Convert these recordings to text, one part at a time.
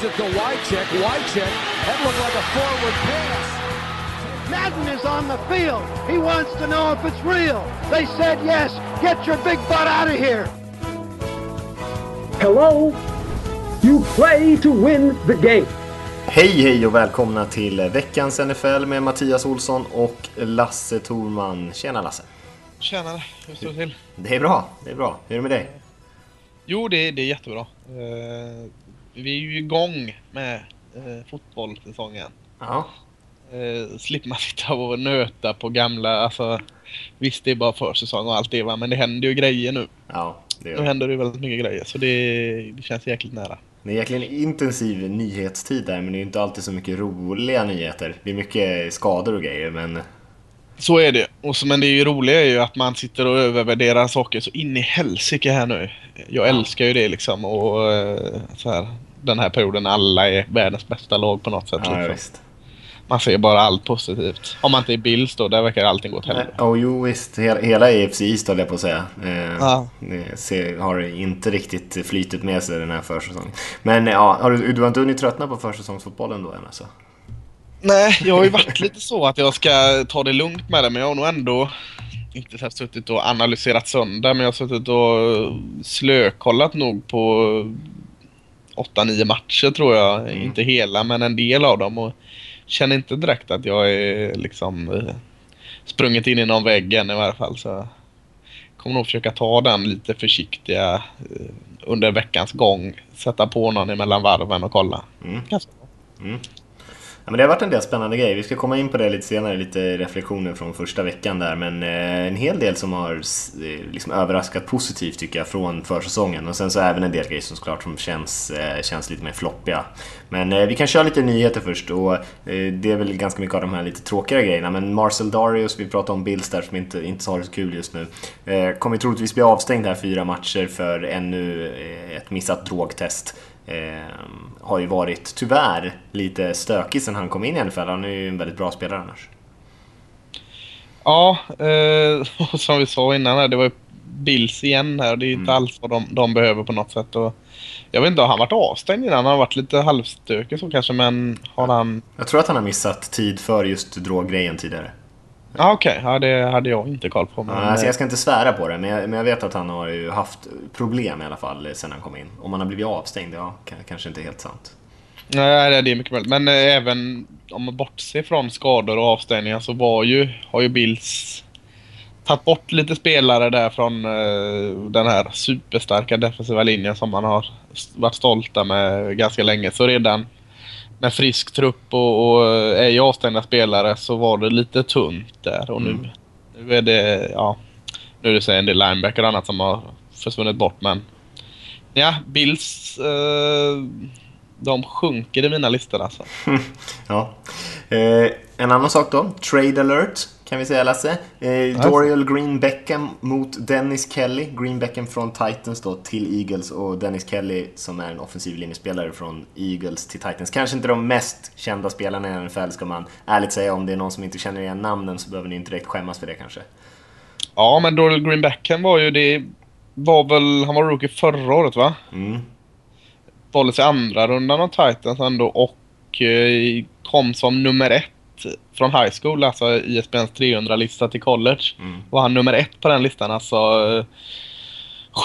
Gives it to Wycheck. Wycheck. That looked like a forward pass. Madden is on the field. He wants to know if it's real. They said yes. Get your big butt out of here. Hello? You play to win the game. Hej hej och välkomna till veckans NFL med Mattias Olsson och Lasse Thorman. Tjena Lasse! Tjenare, hur står det till? Det är bra, det är bra. Hur är det med dig? Jo, det, det är jättebra. Vi är ju igång med uh, fotbollssäsongen. Ja. Uh, slipper man sitta och nöta på gamla, alltså visst det är bara försäsong och allt det va, men det händer ju grejer nu. Ja, det Nu är, händer det väldigt mycket grejer, så det, det känns jäkligt nära. det är egentligen intensiv nyhetstid där, men det är inte alltid så mycket roliga nyheter. Det är mycket skador och grejer, men Så är det. Och så, men det är ju roliga är ju att man sitter och övervärderar saker så in i helsike här nu. Jag älskar ju det liksom och eh, så här, den här perioden alla är världens bästa lag på något sätt. ja, liksom. visst. Man ser bara allt positivt. Om man inte är Bills då, där verkar allting gå åt helvete. Ja, jo visst. Hela, hela AFC East höll jag på att säga. Eh, Ja. det ser, har inte riktigt flytet med sig den här försäsongen. Men ja, har du, du har inte hunnit tröttna på försäsongsfotbollen då än alltså? Nej, jag har ju varit lite så att jag ska ta det lugnt med det, men jag har nog ändå inte så suttit och analyserat sönder, men jag har suttit och slökollat nog på 8-9 matcher tror jag. Mm. Inte hela, men en del av dem. Och känner inte direkt att jag är liksom sprungit in i någon vägg än i varje fall. Så jag kommer nog försöka ta den lite försiktiga eh, under veckans gång. Sätta på någon emellan varven och kolla. Mm. Bra. Men det har varit en del spännande grejer. Vi ska komma in på det lite senare, lite reflektioner från första veckan där. Men eh, en hel del som har eh, liksom överraskat positivt tycker jag från försäsongen. Och sen så även en del grejer som såklart som känns, eh, känns lite mer floppiga. Men vi kan köra lite nyheter först och det är väl ganska mycket av de här lite tråkigare grejerna. Men Marcel Darius, vi pratade om Bills där som inte, inte har det så kul just nu. Kommer troligtvis bli avstängd här fyra matcher för ännu ett missat drogtest. Eh, har ju varit, tyvärr, lite stökig sen han kom in i NFL. Han är ju en väldigt bra spelare annars. Ja, eh, som vi sa innan här, det var ju Bills igen här. Det är ju inte alls vad de, de behöver på något sätt. Och jag vet inte, har han varit avstängd innan? Han har varit lite halvstökig så kanske, men har han... Jag tror att han har missat tid för just droggrejen tidigare. Ja, okej. Ja, det hade jag inte koll på. Men, Ja, alltså jag ska inte svära på det, men jag, men jag vet att han har ju haft problem i alla fall sen han kom in. Om han har blivit avstängd, ja, kanske inte helt sant. Nej, det- är mycket möjligt. Men eh, även om man bortser från skador och avstängningar så var ju, har ju Bills tagit bort lite spelare där från eh, den här superstarka defensiva linjen som man har varit stolta med ganska länge. Så redan med frisk trupp och, och eh, ej avstängda spelare så var det lite tunt där. Och nu, nu är det, ja, nu är det så en del linebacker och annat som har försvunnit bort men ja, Bills eh, de sjunker i mina listor alltså. Ja. Eh, en annan sak då, trade alert kan vi säga Lasse. Eh, Dorial Green Beckham mot Dennis Kelly. Green Beckham från Titans då till Eagles och Dennis Kelly som är en offensiv linjespelare från Eagles till Titans. Kanske inte de mest kända spelarna i NFL ska man ärligt säga. Om det är någon som inte känner igen namnen så behöver ni inte direkt skämmas för det kanske. Ja, men Dorial Green Beckham var ju det... Var väl, han var rookie förra året va? Mm. Valdes i andra rundan av Titans ändå och eh, kom som nummer ett från high school, alltså ISBNs 300-lista till college. Var han nummer ett på den listan, alltså eh,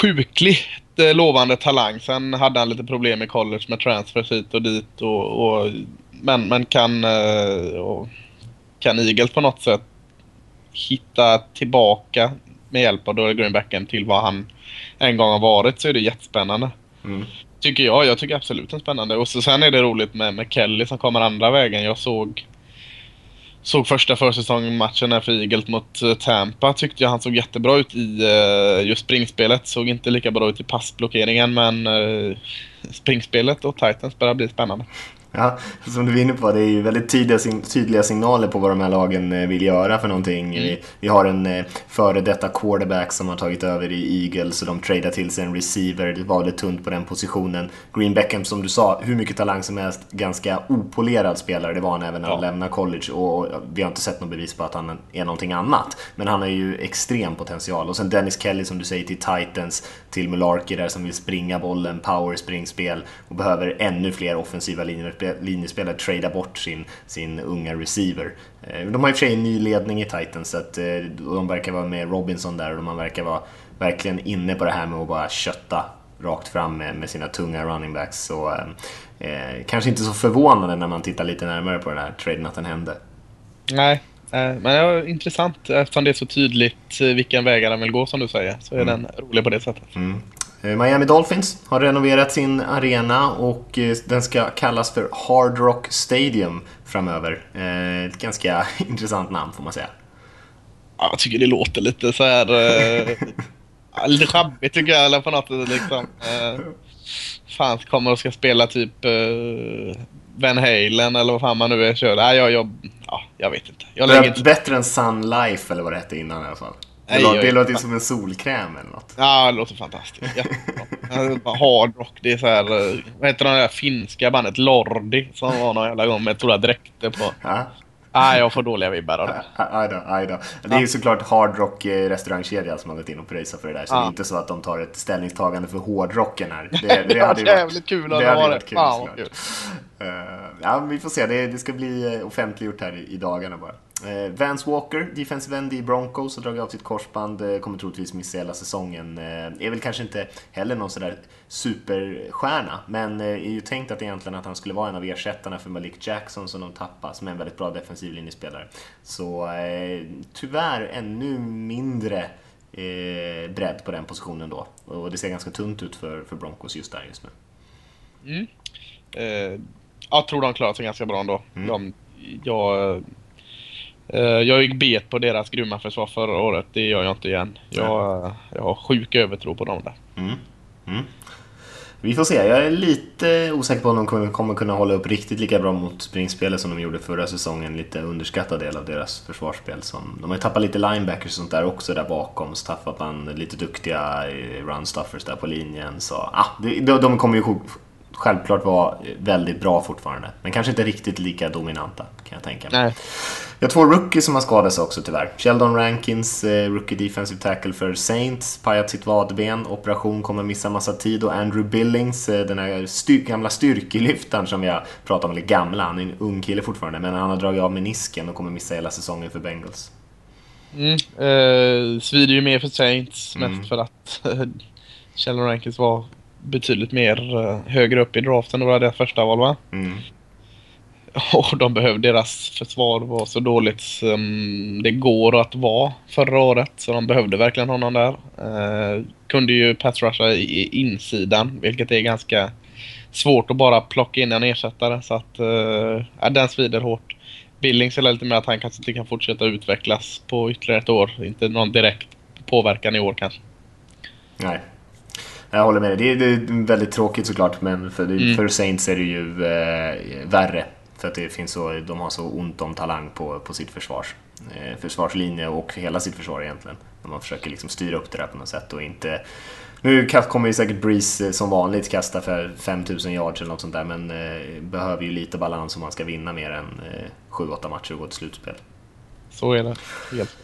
sjukligt eh, lovande talang. Sen hade han lite problem i college med transfers hit och dit och, och men, men kan, eh, och, kan Eagles på något sätt hitta tillbaka med hjälp av Dory Greenbacken till vad han en gång har varit så är det jättespännande. Mm. Tycker jag. Jag tycker absolut det är spännande. Och så, sen är det roligt med, med Kelly som kommer andra vägen. Jag såg Såg första försäsongsmatchen här för Eagles mot eh, Tampa. Tyckte jag han såg jättebra ut i eh, just springspelet. Såg inte lika bra ut i passblockeringen men eh, springspelet och Titans börjar bli spännande. Ja, som du är inne på, det är ju väldigt tydliga, tydliga signaler på vad de här lagen eh, vill göra för någonting. Vi, vi har en eh, före detta quarterback som har tagit över i Eagles och de tradar till sig en receiver. Det var lite tunt på den positionen. Green Beckham, som du sa, hur mycket talang som helst, ganska opolerad spelare. Det var han även när han Ja. lämnade college och vi har inte sett något bevis på att han är någonting annat. Men han har ju extrem potential. Och sen Dennis Kelly som du säger till Titans, till Mularkey där som vill springa bollen, power spring, spel och behöver ännu fler offensiva linjespelare trada bort sin, sin unga receiver. Eh, de har i och för sig en ny ledning i Titans, så att, eh, de verkar vara med Robinson där och man verkar vara verkligen inne på det här med att bara kötta rakt fram med, med sina tunga running backs. Så, eh, kanske inte så förvånande när man tittar lite närmare på den här traden att den hände. Nej, Eh, men det är intressant eftersom det är så tydligt eh, vilken väg han vill gå som du säger. Så är mm. den rolig på det sättet. Mm. Eh, Miami Dolphins har renoverat sin arena och den ska kallas för Hard Rock Stadium framöver. Ett ganska intressant namn får man säga. Ja, jag tycker det låter lite så här... lite sjabbigt tycker jag, eller på något sätt liksom. fan kommer och ska spela typ Van Halen eller vad fan man nu är kör. Nej, jag, jag, ja, jag vet inte. Jag lägger inte... Bättre än Sun Life eller vad det hette innan i alla fall. Det, Nej, låter, det låter som en solkräm eller något. Ja, det låter fantastiskt. Hard rock, det är så här, eh, vad heter det där finska bandet? Lordi som var någon jävla gång med stora dräkter på. Ja. Nej, jag får dåliga vibbar av det. Aj då, aj då. Det är ju såklart Hard Rock eh, restaurangkedja som har gått in och pröjsat för det där. Så ja. det är inte så att de tar ett ställningstagande för hårdrocken här. Det, det, det hade ju jävligt kul om det hade varit kul, Fan, kul. Uh, ja, vi får se. Det, det ska bli offentliggjort här i, i dagarna bara. Eh, Vance Walker, defensive end i Broncos, har dragit av sitt korsband, eh, kommer troligtvis missa hela säsongen. Eh, är väl kanske inte heller någon sådär superstjärna, men är ju tänkt att egentligen att han skulle vara en av ersättarna för Malik Jackson som de tappar, som är en väldigt bra defensiv linjespelare. Så tyvärr ännu mindre eh, bredd på den positionen då. Och det ser ganska tunt ut för, för Broncos just där just nu. Mm. Eh, jag tror de klarar sig ganska bra ändå. Mm. De, jag Eh, jag gick bet på deras grymma försvar förra året. Det gör jag inte igen. Jag, jag har sjuk övertro på dem där. Mm. Mm. Vi får se. Jag är lite osäker på om de kommer, kunna hålla upp riktigt lika bra mot springspelet som de gjorde förra säsongen. Lite underskattad del av deras försvarsspel. Som, de har ju tappat lite linebackers och sånt där också där bakom. Så tappat man lite duktiga run-stuffers där på linjen. Så ah, de, de kommer ju självklart vara väldigt bra fortfarande. Men kanske inte riktigt lika dominanta kan jag tänka mig. Nej. Vi har två rookies som har skadat sig också tyvärr. Sheldon Rankins, eh, rookie defensive tackle för Saints, pajat sitt vadben, operation, kommer missa massa tid och Andrew Billings, eh, den här styr gamla styrkelyftaren som jag pratar om, eller gamla, han är en ung kille fortfarande, men han har dragit av menisken och kommer missa hela säsongen för Bengals. Mm, eh, svider ju mer för Saints, mm. mest för att Sheldon Rankins var betydligt mer uh, högre upp i draften. Det var deras första val va? Mm. Och de behövde, deras försvar var så dåligt som det går att vara förra året. Så de behövde verkligen honom där. Uh, kunde ju pass rusha i insidan, vilket är ganska svårt att bara plocka in en ersättare. Så att uh, den svider hårt. Billings är lite med att han kanske inte kan fortsätta utvecklas på ytterligare ett år. Inte någon direkt påverkan i år kanske. Nej, jag håller med dig. Det är, det är väldigt tråkigt såklart, men för, mm. för Saints är det ju eh, värre. För att det finns så, de har så ont om talang på, på sitt försvars, eh, försvarslinje och hela sitt försvar egentligen. Man försöker liksom styra upp det där på något sätt och inte... Nu kommer ju säkert Breeze eh, som vanligt kasta för 5000 yards eller något sånt där, men eh, behöver ju lite balans om man ska vinna mer än eh, 7-8 matcher och gå till slutspel. Så är det. Helt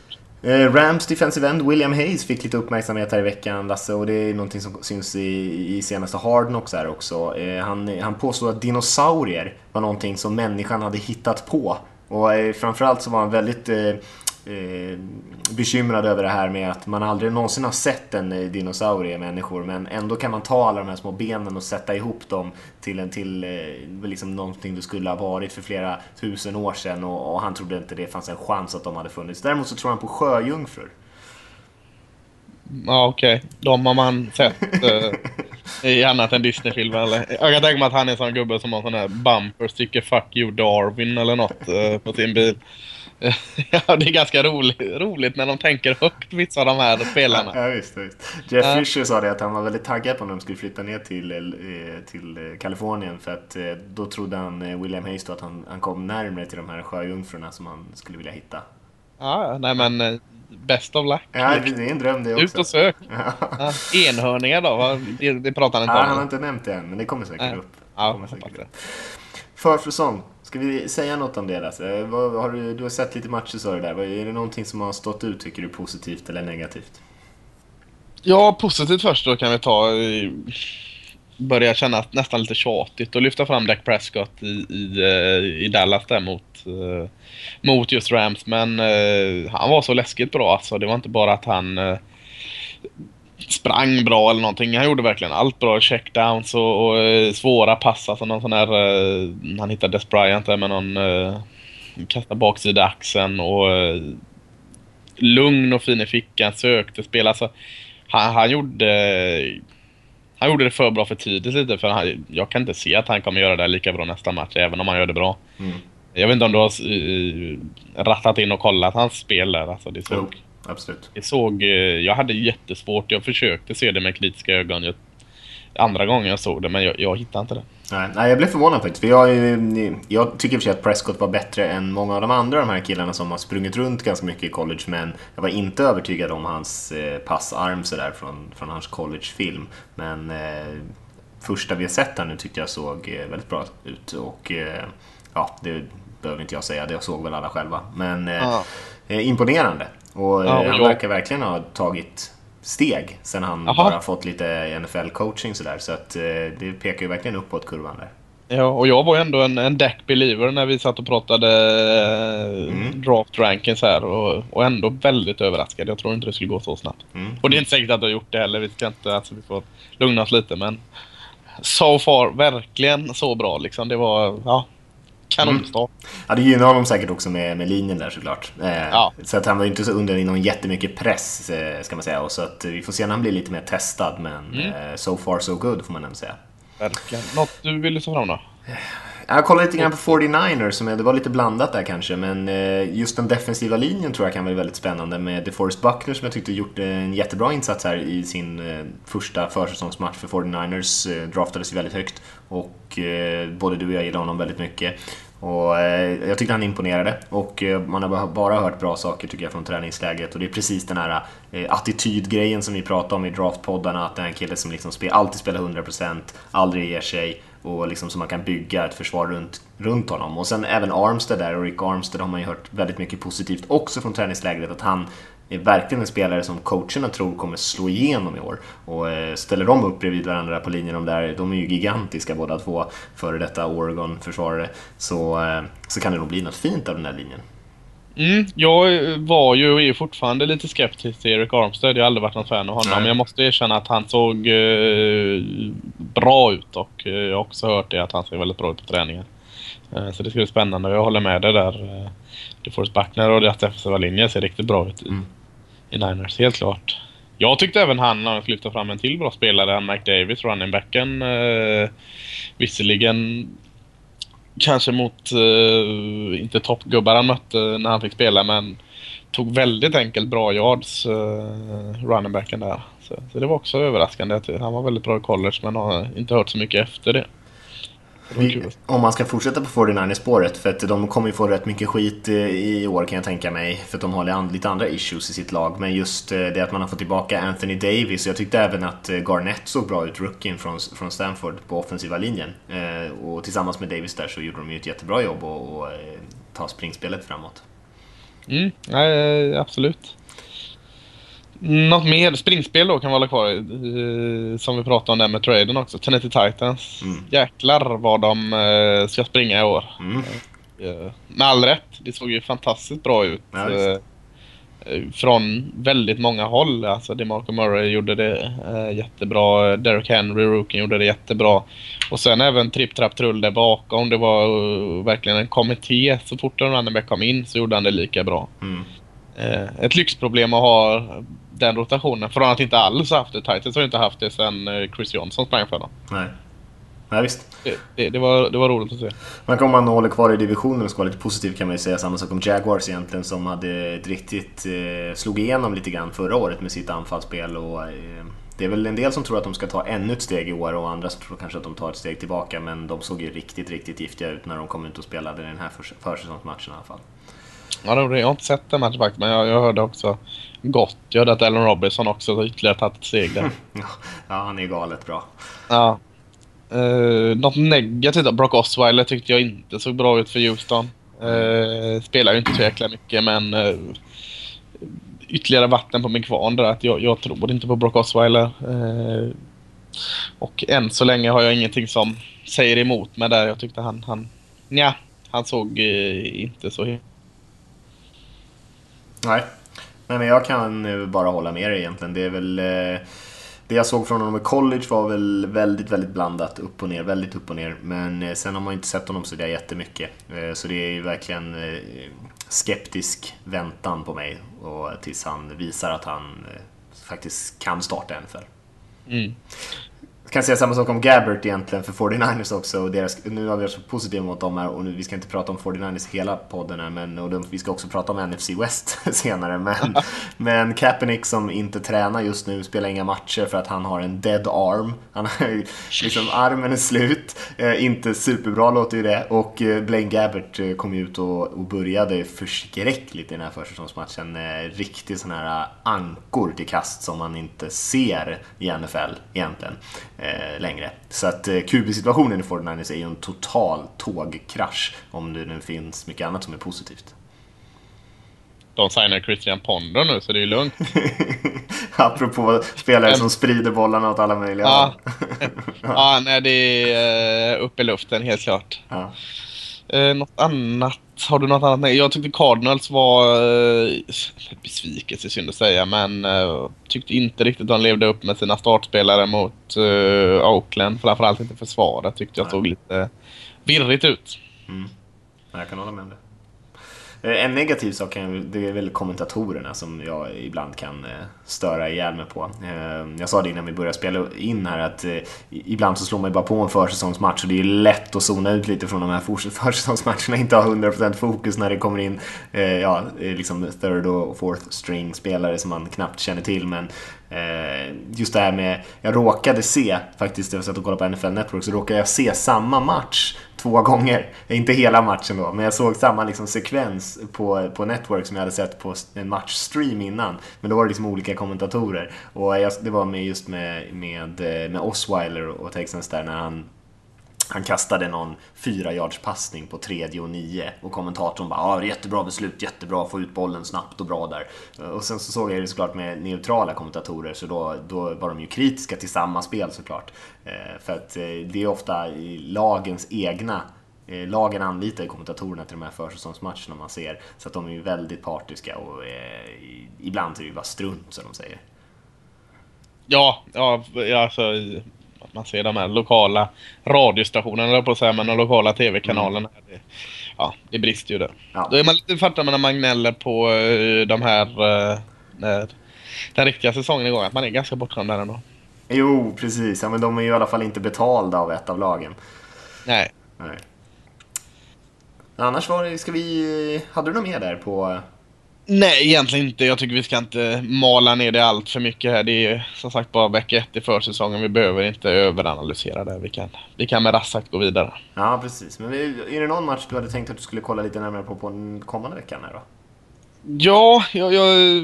Eh, Rams defensive end William Hayes fick lite uppmärksamhet här i veckan, Lasse, och det är någonting som syns i, i senaste Harden också. här också. Eh, han, han påstod att dinosaurier var någonting som människan hade hittat på. Och eh, framförallt så var han väldigt eh, eh, bekymrad över det här med att man aldrig någonsin har sett en eh, dinosaurie människor men ändå kan man ta alla de här små benen och sätta ihop dem till, en, till eh, liksom någonting det skulle ha varit för flera tusen år sedan och, och han trodde inte det fanns en chans att de hade funnits. Däremot så tror han på sjöjungfrur. Ja okej, okay. de har man sett eh, i annat än Disney-filmer eller? Jag kan tänka mig att han är en sån gubbe som har sån här bumper, sticker 'Fuck you Darwin' eller något eh, på sin bil. ja, det är ganska roligt, roligt när de tänker högt, vissa av de här spelarna. Ja, visst, visst. Jeff ja. Fisher sa det att han var väldigt taggad på när de skulle flytta ner till, eh, till eh, Kalifornien för att eh, då trodde han, William Hayes, då, att han, han kom närmare till de här sjöjungfrurna som han skulle vilja hitta. Ja, nej men best of luck. Ja, det är en dröm det också. Ut och sök. ja. Enhörningar då? Det, det pratar han inte ja, om. Han har inte nämnt det än, men det kommer säkert ja. upp. Ja, kommer säkert upp. Försäsong. Ska vi säga något om det? Lasse? Eh, vad, har du, du har sett lite matcher sa du där. Är det någonting som har stått ut tycker du positivt eller negativt? Ja, positivt först då kan vi ta. Eh, börjar kännas nästan lite tjatigt att lyfta fram Dak Prescott i, i, eh, i Dallas där mot, mot just Rams. Men han var så läskigt bra alltså. Det var inte bara att han sprang bra eller någonting. Han gjorde verkligen allt bra. Checkdowns och, och svåra pass. Alltså någon sån här... han hittade Des Bryant där med någon... kasta baksida axeln och lugn och fin i fickan, sökte spel. Alltså, han, han, gjorde... Han gjorde det för bra för tidigt lite, för han, jag kan inte se att han kommer göra det lika bra nästa match, även om han gör det bra. Mm. Jag vet inte om du har rattat in och kollat hans spel där. Alltså, det såg, jo, absolut. Det såg, uh, jag hade jättesvårt, jag försökte se det med kritiska ögon. Jag, andra gången jag såg det, men jag, jag hittade inte det. Nej, nej, jag blev förvånad faktiskt. För jag, jag tycker i och för sig att Prescott var bättre än många av de andra de här killarna som har sprungit runt ganska mycket i college. Men jag var inte övertygad om hans eh, passarm sådär från, från hans collegefilm. Men eh, första vi har sett här nu tyckte jag såg eh, väldigt bra ut. Och eh, ja, det behöver inte jag säga, det såg väl alla själva. Men eh, eh imponerande. Och ja, han verkar verkligen ha tagit steg sen han Aha. bara fått lite NFL-coaching sådär. Så att eh, det pekar ju verkligen uppåt kurvan där. Ja, och jag var ju ändå en, en deck-believer när vi satt och pratade eh, mm. draft rankings här och, och ändå väldigt överraskad. Jag tror inte det skulle gå så snabbt. Mm. Och det är inte säkert att du har gjort det heller. Vi ska inte, alltså vi får lugna oss lite men so far verkligen så bra liksom. Det var, ja, kanonstart. Mm. Ja, det gynnar honom säkert också med, med linjen där såklart. Eh, ja. Så att han var inte så under någon jättemycket press eh, ska man säga. Och så att vi får se när han blir lite mer testad. Men mm. eh, so far so good får man ändå säga. Verkligen. Något du ville ta fram då? Jag kollade lite grann på 49ers, som det var lite blandat där kanske, men eh, just den defensiva linjen tror jag kan vara väldigt spännande med DeForest Buckner som jag tyckte gjort en jättebra insats här i sin eh, första försäsongsmatch för 49ers. Eh, draftades ju väldigt högt och både du och jag gillar honom väldigt mycket. Och jag tyckte han imponerade och man har bara hört bra saker tycker jag från träningsläget och det är precis den här attitydgrejen som vi pratade om i draftpoddarna, att det är en kille som liksom alltid spelar 100%, aldrig ger sig och liksom så man kan bygga ett försvar runt, runt honom. Och sen även Armstead där, och Rick Armstead har man ju hört väldigt mycket positivt också från träningslägret, att han är verkligen en spelare som coacherna tror kommer slå igenom i år. Och eh, ställer de upp bredvid varandra på linjen, de där, de är ju gigantiska båda två, före detta Oregon-försvarare, så, eh, så kan det nog bli något fint av den här linjen. Mm, jag var ju och är fortfarande lite skeptisk till Eric Armstead. Jag har aldrig varit någon fan av honom. Men jag måste erkänna att han såg eh, bra ut och eh, jag har också hört det att han ser väldigt bra ut på träningen. Eh, så det ska bli spännande och jag håller med dig där. Eh, DeForest Backner och deras defensiva linje ser riktigt bra ut i, mm. i Niners, helt klart. Jag tyckte även han, när han lyfta fram en till bra spelare, Mike Davis, running backen. Eh, visserligen kanske mot, uh, inte toppgubbar han mötte när han fick spela, men tog väldigt enkelt bra yards, eh, uh, runningbacken där. Så, så, det var också överraskande. Han var väldigt bra i college, men har inte hört så mycket efter det. Vi, om man ska fortsätta på 49 för att de kommer ju få rätt mycket skit eh, i år kan jag tänka mig, för att de har lite andra issues i sitt lag. Men just eh, det att man har fått tillbaka Anthony Davis, jag tyckte även att eh, Garnett såg bra ut, rookien från, från Stanford, på offensiva linjen. Och tillsammans med Davis där så gjorde de ju ett jättebra jobb att ta springspelet framåt. Mm, ja, absolut. Något mer springspel då kan hålla kvar i, som vi pratade om där med traden också. Tennessee Titans. Mm. Jäklar vad de uh, ska springa i år. Mm. Uh, med all rätt. Det såg ju fantastiskt bra ut. Ja, uh, från väldigt många håll. Alltså DeMarco Murray gjorde det jättebra. Derek Henry, rookien, gjorde det jättebra. Och sen även Tripp Trapp Trull där bakom. Det var verkligen en kommitté. Så fort en running back kom in så gjorde han det lika bra. Mm. ett lyxproblem att ha den rotationen. Från att inte alls haft det. Titans har inte haft det sen eh, Chris Johnson sprang för dem. Nej. Nej, visst. Det, det, det, var, det var roligt att se. Men om man håller kvar i divisionen och ska vara lite positiv kan man ju säga samma sak om Jaguars egentligen som hade riktigt eh, slog igenom lite grann förra året med sitt anfallsspel. Och, eh, det är väl en del som tror att de ska ta ännu ett steg i år och andra som tror kanske att de tar ett steg tillbaka. Men de såg ju riktigt, riktigt giftiga ut när de kom ut och spelade den här försäsongsmatchen i alla fall. Ja, jag har inte sett den matchen faktiskt, men jag, jag hörde också gott. Jag hörde att Allen Robinson också ytterligare tagit ett steg där. ja, han är galet bra. Ja. Uh, något negativt då? Brock Osweiler tyckte jag inte såg bra ut för Houston. Uh, spelar ju inte så jäkla mycket, men uh, ytterligare vatten på min kvarn där. Att jag, jag tror inte på Brock Osweiler. Uh, Och än så länge har jag ingenting som säger emot mig där. Jag tyckte han, han, nja, han såg inte så... Nej. Nej, men jag kan nu bara hålla med dig egentligen. Det är väl... Eh, det jag såg från honom i college var väl väldigt, väldigt blandat. Upp och ner, väldigt upp och ner. Men eh, sen har man inte sett honom så där jättemycket. Eh, så det är ju verkligen skeptisk väntan på mig. Och tills han visar att han faktiskt kan starta NFL. Mm. Kan säga samma sak om Gabbert egentligen för 49ers också. Och deras, nu har vi varit så positiva mot dem här och nu, vi ska inte prata om 49ers hela podden här, men och de, vi ska också prata om NFC West senare. Men, men Kaepernick som inte tränar just nu, spelar inga matcher för att han har en dead arm. Han har liksom, armen är slut. Eh, inte superbra låter ju det. Och eh, Blaine Gabbert eh, kom ut och, och började förskräckligt i den här försäsongsmatchen. Eh, riktigt sån här ankor till kast som man inte ser i NFL egentligen längre. Så att eh, QB-situationen i 49ers är ju en total tågkrasch om det nu finns mycket annat som är positivt. De signar Christian Ponder nu så det är lugnt. Apropå spelare som sprider bollarna åt alla möjliga Ja, ja nej, det är uh, upp i luften helt klart. Ja. Uh, något annat? Har du något annat? Nej, jag tyckte Cardinals var uh, besvikelse synd att säga men uh, tyckte inte riktigt de levde upp med sina startspelare mot uh, Oakland. Framförallt inte försvaret tyckte jag Nej. såg lite virrigt ut. Mm. Jag kan hålla med om det. Eh, en negativ sak kan det är väl kommentatorerna som jag ibland kan eh, störa ihjäl mig på. Eh, jag sa det innan vi började spela in här att ibland så slår man ju bara på en försäsongsmatch och det är lätt att zona ut lite från de här försäsongsmatcherna, inte ha 100% fokus när det kommer in ja, liksom third och fourth string spelare som man knappt känner till. Men just det här med, jag råkade se faktiskt, jag satt och kollade på NFL Network, så råkade jag se samma match två gånger. Inte hela matchen då, men jag såg samma liksom sekvens på, på Network som jag hade sett på en matchstream innan. Men då var det liksom olika kommentatorer. Och jag, det var med just med, med, eh, med Osweiler och Texans där när han han kastade någon fyra yards passning på tredje och nio och kommentatorn bara ”ah, jättebra beslut, jättebra, få ut bollen snabbt och bra där. Eh, och sen så såg jag det såklart med neutrala kommentatorer så då, då var de ju kritiska till samma spel såklart. Eh, för att eh, det är ofta lagens egna Lagen anlitar ju kommentatorerna till de här försäsongsmatcherna man ser så att de är ju väldigt partiska och eh, ibland är det ju bara strunt som de säger. Ja, ja alltså, man ser de här lokala radiostationerna, på att säga, men de lokala tv-kanalerna. Det, ja, det brister ju där. Ja. Då är man lite när man gnäller på eh, de här, eh, när den riktiga säsongen igång, att man är ganska bortskämd där ändå. Jo, precis. Ja, men de är ju i alla fall inte betalda av ett av lagen. Nej. Nej. Annars var det, ska vi... Hade du något mer där på... Nej, egentligen inte. Jag tycker vi ska inte mala ner det allt för mycket här. Det är som sagt bara vecka ett i försäsongen. Vi behöver inte överanalysera det. Vi kan, vi kan med raskt gå vidare. Ja, precis. Men är det någon match du hade tänkt att du skulle kolla lite närmare på på den kommande veckan här då? Ja, jag, jag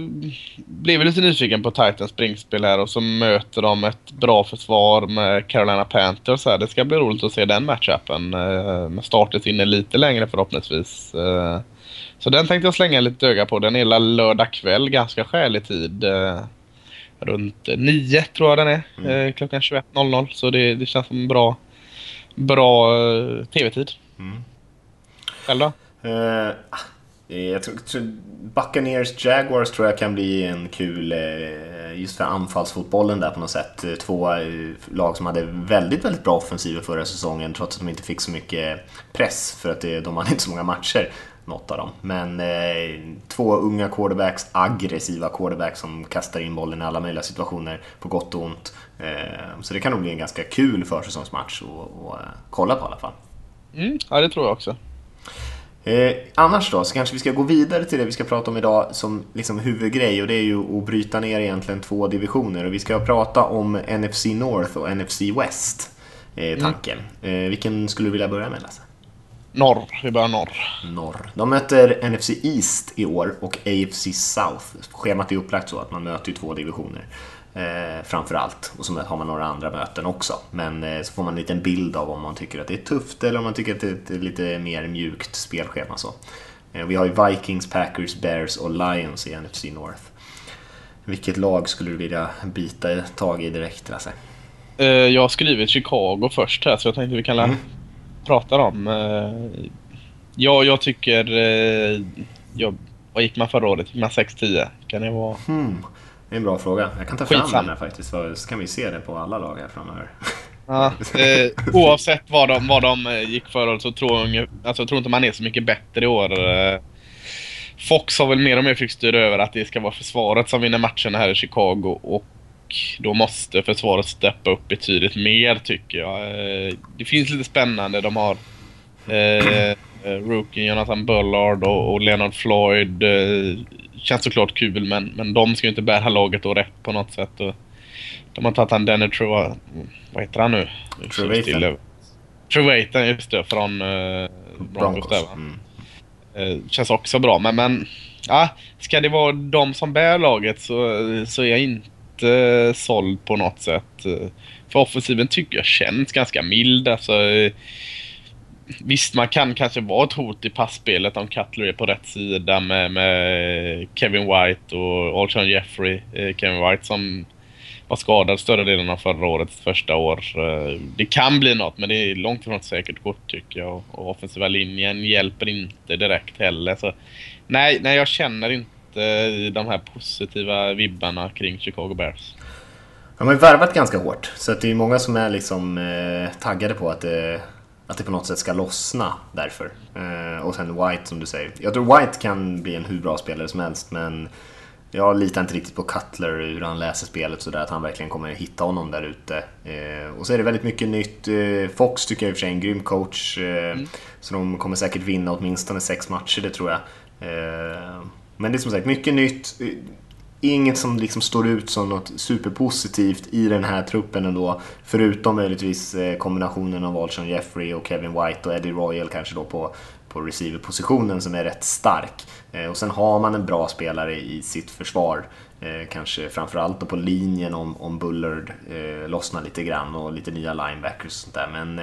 blev lite nyfiken på Titans springspel här och så möter de ett bra försvar med Carolina Panthers här. Det ska bli roligt att se den matchupen. eh, Med startet inne lite längre förhoppningsvis. Så den tänkte jag slänga lite öga på. Den är lördag kväll, ganska skälig tid. eh, Runt nio tror jag den är. eh, Klockan 21.00. Så det, det känns som en bra, bra eh, tv-tid. Mm. Själv då? Eh, jag tror, tror, Buccaneers Jaguars tror jag kan bli en kul, eh, just för anfallsfotbollen där på något sätt. Eh, Två lag som hade väldigt, väldigt bra offensiver förra säsongen trots att de inte fick så mycket press för att de hade inte så många matcher. Något av dem. Men eh, två unga quarterbacks, aggressiva quarterbacks som kastar in bollen i alla möjliga situationer på gott och ont. Eh, så det kan nog bli en ganska kul försäsongsmatch att eh, kolla på i alla fall. Mm, ja, det tror jag också. Eh, annars då, så kanske vi ska gå vidare till det vi ska prata om idag som liksom huvudgrej och det är ju att bryta ner egentligen två divisioner och vi ska prata om NFC North och NFC West. Eh, tanken. Eh, vilken skulle du vilja börja med Lasse? Norr. Vi börjar norr. Norr. De möter NFC East i år och AFC South. Schemat är upplagt så att man möter ju två divisioner. Eh, framför allt. Och så har man några andra möten också. Men eh, så får man en liten bild av om man tycker att det är tufft eller om man tycker att det är lite mer mjukt spelschema. Så. Eh, vi har ju Vikings, Packers, Bears och Lions i NFC North. Vilket lag skulle du vilja bita tag i direkt Lasse? Eh, jag har skrivit Chicago först här så jag tänkte vi kan mm. Prata om. Eh, ja, jag tycker... Eh, jag, vad gick man förra året? Gick man 6-10? Kan det vara... Hmm. Det är en bra fråga. Jag kan ta fram Skitsam. den här faktiskt så kan vi se det på alla lag här framöver. Ja, eh, oavsett vad de, vad de gick för så tror jag, alltså, jag tror inte man är så mycket bättre i år. Fox har väl mer och mer fick styra över att det ska vara försvaret som vinner matcherna här i Chicago och då måste försvaret steppa upp betydligt mer tycker jag. Eh, det finns lite spännande. De har eh, Rookie, Jonathan Bullard och, och Leonard Floyd. Eh, känns såklart kul men, men de ska ju inte bära laget och rätt på något sätt. Och de har tagit han Denner Trua, vad heter han nu? Trevathan. Trevathan, just det, från eh, Broncos. Broncos. Mm. Eh, känns också bra men, men ja, ska det vara de som bär laget så, så är jag inte inte såld på något sätt. Eh, för offensiven tycker jag känns ganska mild. Alltså, eh, visst, man kan kanske vara ett hot i passspelet om Cutler är på rätt sida med, med Kevin White och Alshon Jeffrey. Kevin White som var skadad större delen av förra årets första år. Det kan bli något, men det är långt ifrån ett säkert kort tycker jag. Och offensiva linjen hjälper inte direkt heller. Så, nej, nej, jag känner inte inte de här positiva vibbarna kring Chicago Bears. De har ju värvat ganska hårt, så att det är många som är liksom eh, taggade på att det, att det på något sätt ska lossna därför. Eh, och sen White som du säger. Jag tror White kan bli en hur bra spelare som helst, men jag litar inte riktigt på Cutler, hur han läser spelet sådär, att han verkligen kommer hitta honom där ute. Eh, och så är det väldigt mycket nytt. Eh, Fox tycker jag i och för sig är en grym coach, eh, mm. så de kommer säkert vinna åtminstone sex matcher, det tror jag. Eh, men det är som sagt mycket nytt. Inget som liksom står ut som något superpositivt i den här truppen ändå. Förutom möjligtvis eh, kombinationen av Alshon Jeffrey och Kevin White och Eddie Royal kanske då på, på receiverpositionen som är rätt stark. Eh, och sen har man en bra spelare i sitt försvar. Eh, kanske framförallt då på linjen om, om Bullard eh, lossnar lite grann och lite nya linebackers och sånt där. Men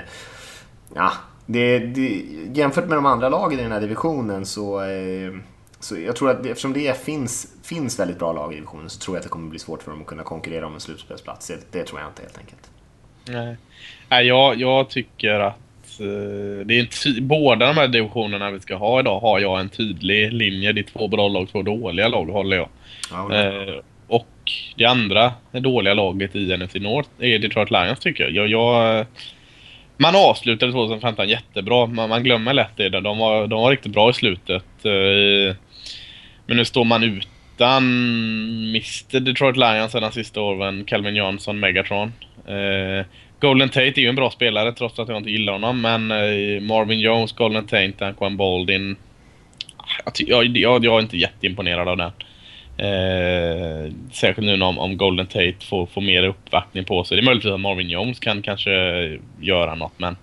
ja, det, det, jämfört med de andra lagen i den här divisionen så så jag tror att eftersom det finns, finns väldigt bra lag i divisionen så tror jag att det kommer bli svårt för dem att kunna konkurrera om en slutspelsplats. Det, det tror jag inte helt enkelt. Nej, Nej jag, jag tycker att uh, det är båda de här divisionerna vi ska ha idag har jag en tydlig linje. Det är två bra lag, två dåliga lag håller jag. Ja, uh, och det andra det dåliga laget i NFC North är Detroit Lions tycker jag. jag, jag man avslutade 2015 jättebra. Man, man glömmer lätt det. De var, de var riktigt bra i slutet. Uh, men nu står man utan Mr Detroit Lions sedan sista åren, Calvin Johnson, Megatron. Eh, Golden Tate är ju en bra spelare trots att jag inte gillar honom, men eh, Marvin Jones, Golden Tate, Anquan Baldin. Jag, jag, jag är inte jätteimponerad av den. Eh, särskilt nu om, om Golden Tate får, får mer uppvaktning på sig. Det är möjligt att Marvin Jones kan kanske göra något, men...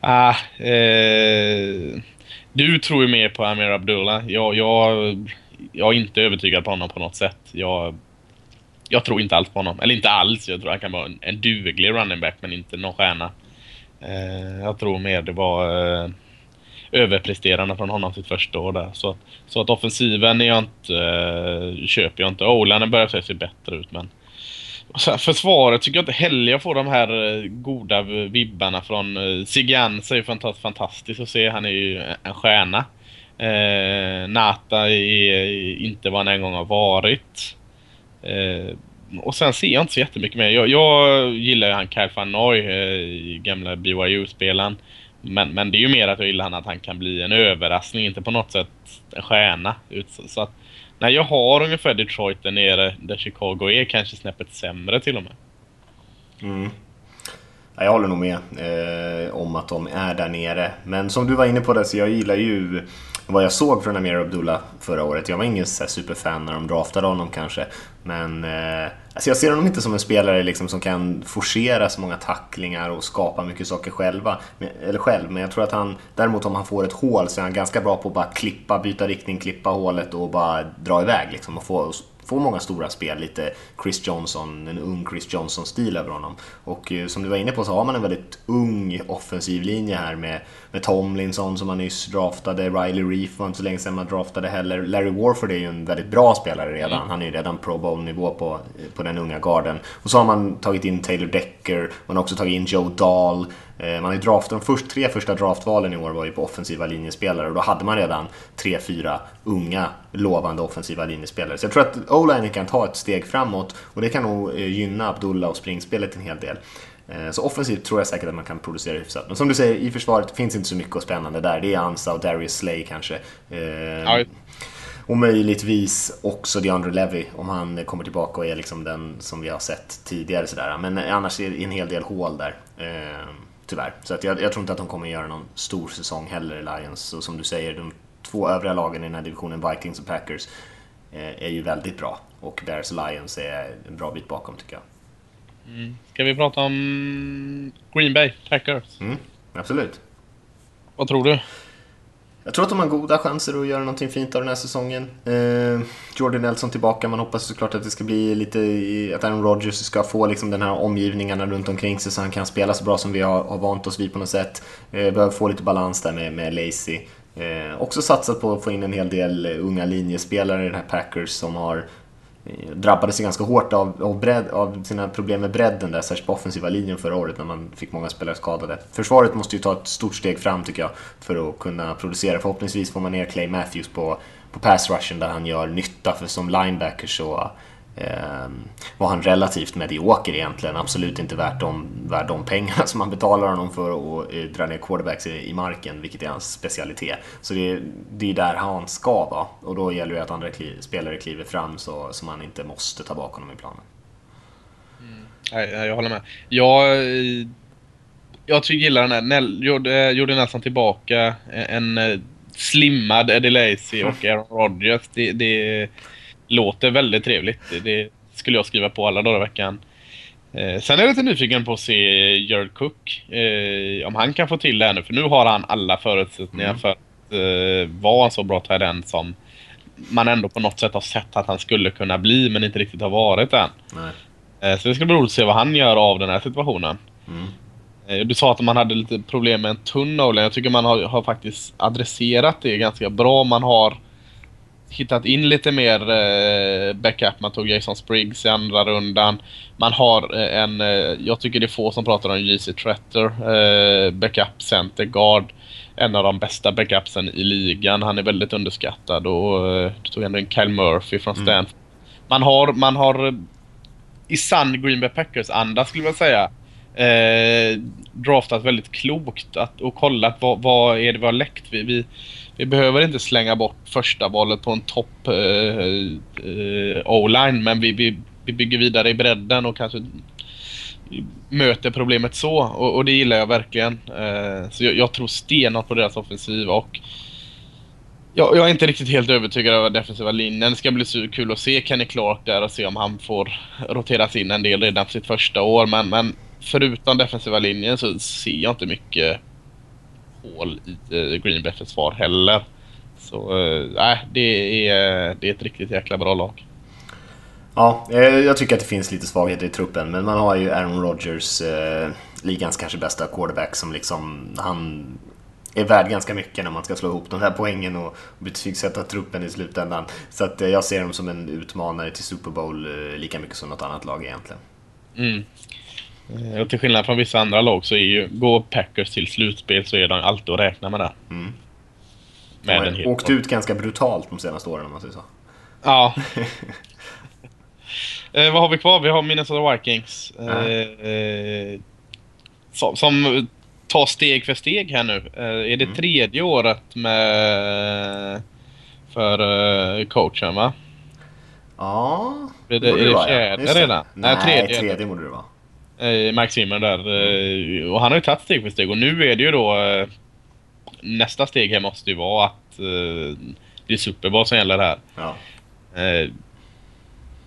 Ah, eh, du tror ju mer på Amir Abdullah. Jag, jag, jag är inte övertygad på honom på något sätt. Jag, jag tror inte alls på honom. Eller inte alls. Jag tror han kan vara en, en duglig running back men inte någon stjärna. Eh, jag tror mer det var eh, överpresterande från honom sitt första år där. Så, så att offensiven är jag inte, eh, köper jag inte. Olanen börjar se bättre ut men försvaret tycker jag inte heller jag får de här eh, goda vibbarna från eh, uh, Siganza är ju fantastiskt att se. Han är ju en stjärna. Eh, Nata är inte vad han en gång har varit. Eh, och sen ser jag inte så jättemycket mer. Jag, jag gillar ju han Kyle van Noy, eh, gamla BYU-spelaren. Men, men det är ju mer att jag gillar han att han kan bli en överraskning, inte på något sätt en stjärna. Så, så att Nej, jag har ungefär Detroit där nere, där Chicago är kanske snäppet sämre till och med. Mm. Jag håller nog med eh, om att de är där nere. Men som du var inne på det, så jag gillar ju vad jag såg från Amir Abdullah förra året. Jag var ingen så superfan när de draftade honom kanske. Men eh, alltså jag ser honom inte som en spelare liksom som kan forcera så många tacklingar och skapa mycket saker själva, eller själv. Men jag tror att han, däremot om han får ett hål så är han ganska bra på att bara klippa, byta riktning, klippa hålet och bara dra iväg liksom och få få många stora spel, lite Chris Johnson, en ung Chris Johnson-stil över honom. Och eh, som du var inne på så har man en väldigt ung offensiv linje här med, med Tomlinson som man nyss draftade, Riley Reef var inte så länge sedan man draftade heller. Larry Warford är ju en väldigt bra spelare redan, mm. han är ju redan Pro Bowl-nivå på, på den unga garden. Och så har man tagit in Taylor Decker, man har också tagit in Joe Dahl. Eh, man har ju de först, tre första draftvalen i år var ju på offensiva linjespelare och då hade man redan tre, fyra unga lovande offensiva linjespelare. Så jag tror att O-line kan ta ett steg framåt och det kan nog eh, gynna Abdullah och springspelet en hel del. Eh, så offensivt tror jag säkert att man kan producera hyfsat. Men som du säger, i försvaret finns inte så mycket spännande där. Det är Ansa och Darius Slay kanske. Ja. Och möjligtvis också DeAndre Levy om han kommer tillbaka och är liksom den som vi har sett tidigare. Sådär. Men annars är det en hel del hål där. Tyvärr. Så att jag, jag, tror inte att de kommer göra någon stor säsong heller, Lions. Och som du säger, de två övriga lagen i den här divisionen, Vikings och Packers, är ju väldigt bra. Och Bears och Lions är en bra bit bakom tycker jag. Mm. Ska vi prata om Green Bay Packers? Mm, absolut. Vad tror du? Jag tror att de har goda chanser att göra någonting fint av den här säsongen. Eh, Jordan Nelson tillbaka, man hoppas såklart att det ska bli lite, att Aaron Rodgers ska få liksom den här omgivningarna runt omkring sig så han kan spela så bra som vi har, har vant oss vid på något sätt. Eh, behöver få lite balans där med, med Lacey. Eh, också satsat på att få in en hel del eh, unga linjespelare i den här Packers som har Eh, drabbade sig ganska hårt av, av, bredd, av sina problem med bredden där, särskilt på offensiva linjen förra året när man fick många spelare skadade. Försvaret måste ju ta ett stort steg fram tycker jag för att kunna producera. Förhoppningsvis får man ner Clay Matthews på, på pass rushen där han gör nytta, för som linebacker så Ehm, var han relativt medioker egentligen. Absolut inte värt de, värt de pengarna som man betalar honom för att eh, dra ner quarterbacks i, i, marken, vilket är hans specialitet. Så det, det är där han ska vara och då gäller det att andra kliv, spelare kliver fram så, så man inte måste ta bak honom i planen. Mm. Jag, jag håller med. Jag, eh, jag tycker gillar den här. Nell, gjorde, gjorde Nelson tillbaka. En, en eh, slimmad Eddie Lacy och Aaron Rodgers. Det, det, låter väldigt trevligt. Det skulle jag skriva på alla dagar i veckan. Eh, sen är jag lite nyfiken på att se Jared Cook. Eh, om han kan få till det här nu. För nu har han alla förutsättningar mm. för att eh, vara en så bra talent som man ändå på något sätt har sett att han skulle kunna bli men inte riktigt har varit än. Eh, så det ska bli roligt att se vad han gör av den här situationen. Mm. Eh, du sa att man hade lite problem med en tunn. Jag tycker man har, har faktiskt adresserat det ganska bra. Man har hittat in lite mer eh, backup. Man tog Jason Spriggs i andra rundan. Man har eh, en, eh, jag tycker det är få som pratar om JC Tretter, eh, backup center guard. En av de bästa backupsen i ligan. Han är väldigt underskattad och eh, tog ändå in Kyle Murphy från mm. Stanford. Mm. Man har, man har eh, i sann Green Bay Packers-anda skulle jag säga eh, draftat väldigt klokt att, och kollat vad, vad är det vi har läckt. Vi, vi, vi behöver inte slänga bort första valet på en topp eh, eh, O-line men vi, vi, vi bygger vidare i bredden och kanske möter problemet så och, och det gillar jag verkligen. Eh, så jag, jag tror stenhårt på deras offensiv och jag, jag, är inte riktigt helt övertygad över defensiva linjen. Det ska bli så kul att se Kenny Clark där och se om han får roteras in en del redan på sitt första år men, men förutom defensiva linjen så ser jag inte mycket hål i uh, Green Bay försvar heller. Så eh, nej, uh, det, är, det är ett riktigt jäkla bra lag. Ja, eh, jag tycker att det finns lite svagheter i truppen, men man har ju Aaron Rodgers, eh, ligans kanske bästa quarterback, som liksom, han är värd ganska mycket när man ska slå ihop de här poängen och betygsätta truppen i slutändan. Så att jag ser dem som en utmanare till Super Bowl lika mycket som något annat lag egentligen. Mm. Eh, och till skillnad från vissa andra lag så är ju, går Packers till slutspel så är de alltid att räkna med det. Mm. Med de har åkt ut ganska brutalt de senaste åren om man säger så. Ja. eh, vad har vi kvar? Vi har Minnesota Vikings. Eh, eh, som, som, tar steg för steg här nu. Eh, är det mm. tredje året med för eh, coachen va? Ja, det, det, är det, fjärde redan? Nej, Nej tredje, tredje borde det vara eh, Mike Zimmer där. Eh, och han har ju tagit steg för steg och nu är det ju då eh, nästa steg här måste ju vara att eh, det är Super Bowl som gäller här. Ja.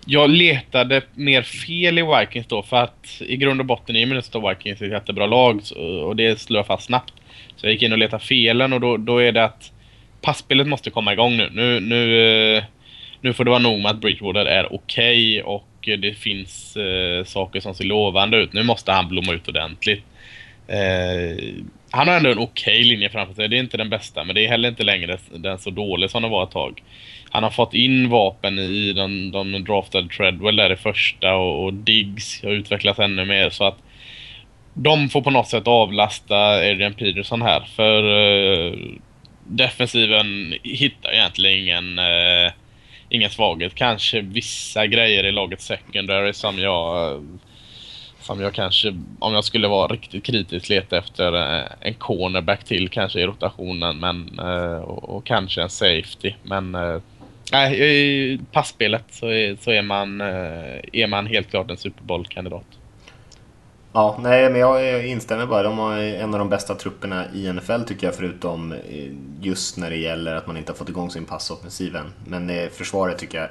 Jag letade mer fel i Vikings då för att i grund och botten är Minnesota Vikings ett jättebra lag och det slår jag fast snabbt. Så jag gick in och letade felen och då, då är det att passspelet måste komma igång nu. Nu, nu, nu får det vara nog med att Bridgewater är okej okay och det finns eh, saker som ser lovande ut. Nu måste han blomma ut ordentligt. Eh, han har ändå en okej okay linje framför sig. Det är inte den bästa, men det är heller inte längre den så dålig som den var ett tag. Han har fått in vapen i de, de draftade Treadwell där i första och, och Diggs har utvecklats ännu mer så att de får på något sätt avlasta Adrian Peterson här för eh, defensiven hittar egentligen ingen eh, ingen svaghet. Kanske vissa grejer i laget secondary som jag som jag kanske, om jag skulle vara riktigt kritisk, leta efter eh, en cornerback till kanske i rotationen men, eh, och, och kanske en safety. Men eh, nej, i passspelet så är, så är, man, är man helt klart en Super Bowl-kandidat. Ja, nej men jag instämmer bara. De har en av de bästa trupperna i NFL tycker jag förutom eh, just när det gäller att man inte har fått igång sin passoffensiv än. Men eh, försvaret tycker jag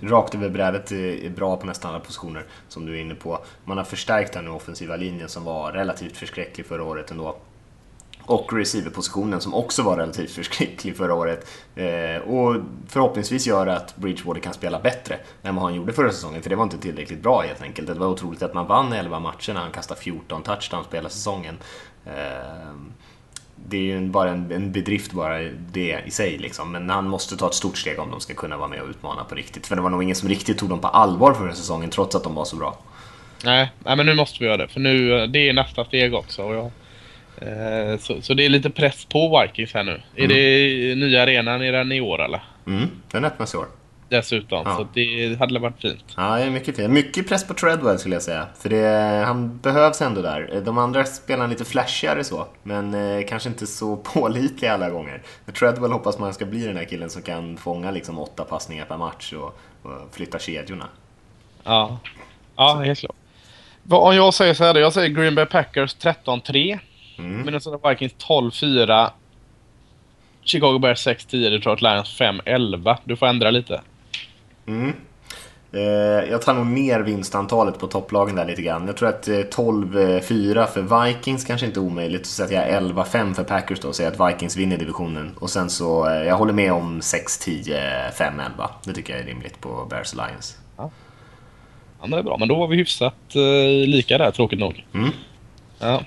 rakt över brädet eh, är bra på nästan alla positioner som du är inne på. Man har förstärkt den offensiva linjen som var relativt förskräcklig förra året ändå och receiverpositionen som också var relativt förskräcklig förra året. Eh, och förhoppningsvis gör att Bridgewater kan spela bättre än vad han gjorde förra säsongen, för det var inte tillräckligt bra helt enkelt. Det var otroligt att man vann 11 matcher när han kastade 14 touchdowns på hela säsongen. Eh, det är ju bara en, en bedrift bara det i sig liksom. Men han måste ta ett stort steg om de ska kunna vara med och utmana på riktigt. För det var nog ingen som riktigt tog dem på allvar förra säsongen trots att de var så bra. Nej, nej men nu måste vi göra det. För nu, eh, det är nästa steg också. Och jag, så, så, det är lite press på Vikings här nu. Mm. Är det nya arenan, är den i år eller? Mm, den öppnas i år. Dessutom, ja. så det hade varit fint. Ja, det är mycket fint. Mycket press på Treadwell skulle jag säga. För det, han behövs ändå där. De andra spelar lite flashigare så, men eh, kanske inte så pålitliga alla gånger. Men Treadwell hoppas man ska bli den där killen som kan fånga liksom åtta passningar per match och, och flytta kedjorna. Ja, ja helt klart. Om jag säger så här, jag säger Green Bay Packers 13-3. Mm. Minnesota Vikings 12-4. Chicago Bears 6-10. Detroit Lions 5-11. Du får ändra lite. Mm. Eh, jag tar nog ner vinstantalet på topplagen där lite grann. Jag tror att 12-4 eh, för Vikings kanske inte är omöjligt. Så sätter jag 11-5 för Packers då och säger att Vikings vinner divisionen. Och sen så, eh, jag håller med om 6-10, 5-11. Det tycker jag är rimligt på Bears Lions. Ja. ja, men det är bra. Men då var vi hyfsat uh, lika där, tråkigt nog. Mm. Ja.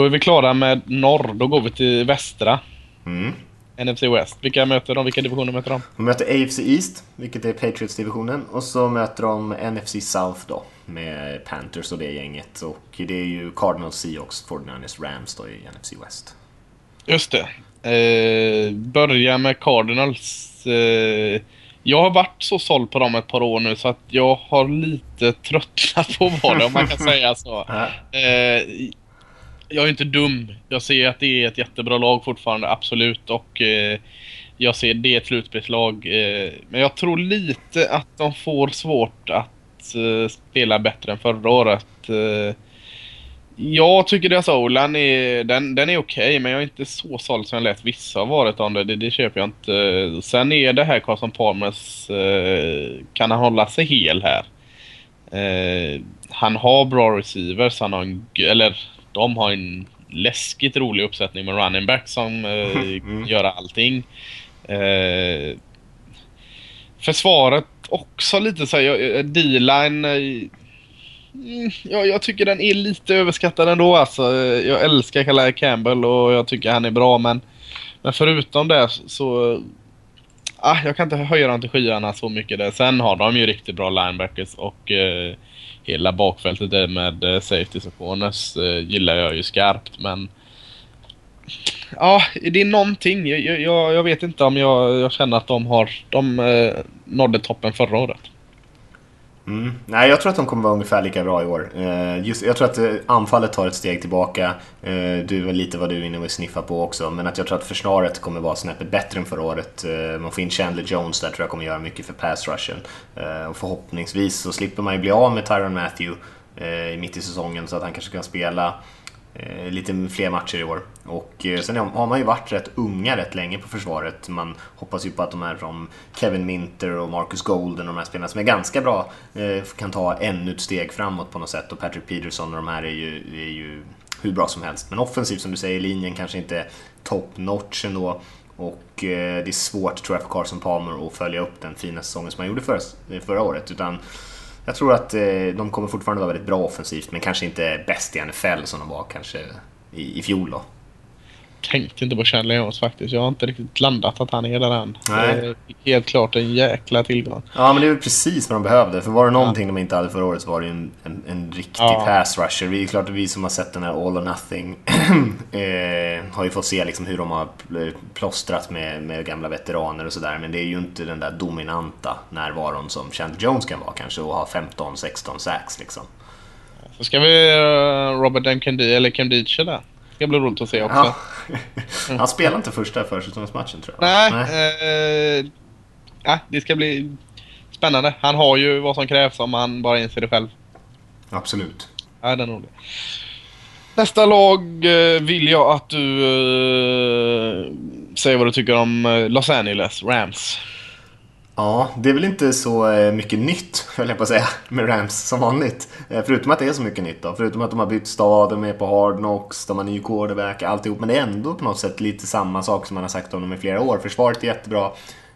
Då är vi klara med norr. Då går vi till västra. Mm. NFC West. Vilka möter de? Vilka divisioner möter de? De möter AFC East, vilket är Patriots-divisionen. Och så möter de NFC South då, med Panthers och det gänget. Och det är ju Cardinals, Seahawks, 49ers, Rams då i NFC West. Just det. Eh, börja med Cardinals. Eh, jag har varit så såld på dem ett par år nu så att jag har lite tröttnat på vad det om man kan säga så. Eh, jag är inte dum. Jag ser att det är ett jättebra lag fortfarande, absolut. Och eh, jag ser det ett slutspelslag. Eh, men jag tror lite att de får svårt att eh, spela bättre än förra året. Eh, jag tycker deras Olan är, den, den är okej, okay, men jag är inte så såld som jag lät vissa ha varit om det. det. Det köper jag inte. Sen är det här Carson Palmers, eh, kan han hålla sig hel här? Eh, han har bra receivers, han har en, eller de har en läskigt rolig uppsättning med running back som eh, mm. gör allting. Eh, försvaret också lite så här, eh, D-line eh, mm, Ja, jag tycker den är lite överskattad ändå alltså. Jag älskar Calais Campbell och jag tycker han är bra men, men förutom det så... Ah, jag kan inte höja dem till skyarna så mycket där. Sen har de ju riktigt bra linebackers och eh, hela bakfältet där med eh, safety och corners eh, gillar jag ju skarpt men Ja, det är någonting. Jag, jag, jag vet inte om jag, jag, känner att de har de eh, nådde toppen förra året. Mm. Nej, jag tror att de kommer vara ungefär lika bra i år. Eh, just, jag tror att eh, anfallet tar ett steg tillbaka. Eh, du är lite vad du är inne och sniffa på också. Men att jag tror att försvaret kommer vara snäppet bättre än förra året. Man får in Chandler Jones där tror jag kommer göra mycket för pass rushen. Och förhoppningsvis så slipper man ju bli av med Tyron Matthew mitt i säsongen så att han kanske kan spela Eh, lite fler matcher i år. Och eh, sen har man ju varit rätt unga rätt länge på försvaret. Man hoppas ju på att de här som Kevin Minter och Marcus Golden och de här spelarna som är ganska bra eh, kan ta ännu ett steg framåt på något sätt. Och Patrick Peterson och de här är ju, är ju hur bra som helst. Men offensivt som du säger, linjen kanske inte top notch ändå. Och det är svårt tror jag för Carson Palmer att följa upp den fina säsongen som han gjorde förra, förra året. Utan jag tror att eh, de kommer fortfarande vara väldigt bra offensivt, men kanske inte bäst i NFL som de var kanske i, i fjol då. Tänkte inte på Chandler Jones faktiskt. Jag har inte riktigt landat att han är där än. Nej. Det är helt klart en jäkla tillgång. Ja, men det är väl precis vad de behövde. För var det någonting de inte hade förra året så var det ju en, en, en riktig Ja. pass rusher. Det är klart att vi som har sett den här All or Nothing eh, har ju fått se liksom hur de har pl- plåstrat med, med gamla veteraner och sådär. Men det är ju inte den där dominanta närvaron som Chandler Jones kan vara kanske och ha 15-16 sacks liksom. Så ska vi uh, Robert M. Kendi eller Kendiche där. Det bli roligt att se också. Ja. Han spelade inte första försäsongsmatchen tror jag. Nej, Nej. eh, det ska bli spännande. Han har ju vad som krävs om han bara inser det själv. Absolut. Ja, den är rolig. Nästa lag eh, vill jag att du eh, säger vad du tycker om eh, Los Angeles Rams. Ja, det är väl inte så eh, mycket nytt, höll jag på att säga, med Rams som vanligt. Eh, förutom att det är så mycket nytt då. Förutom att de har bytt stad, de är på Hard Knocks, de har ny quarterback, alltihop. Men det är ändå på något sätt lite samma sak som man har sagt om dem i flera år. Försvaret är jättebra.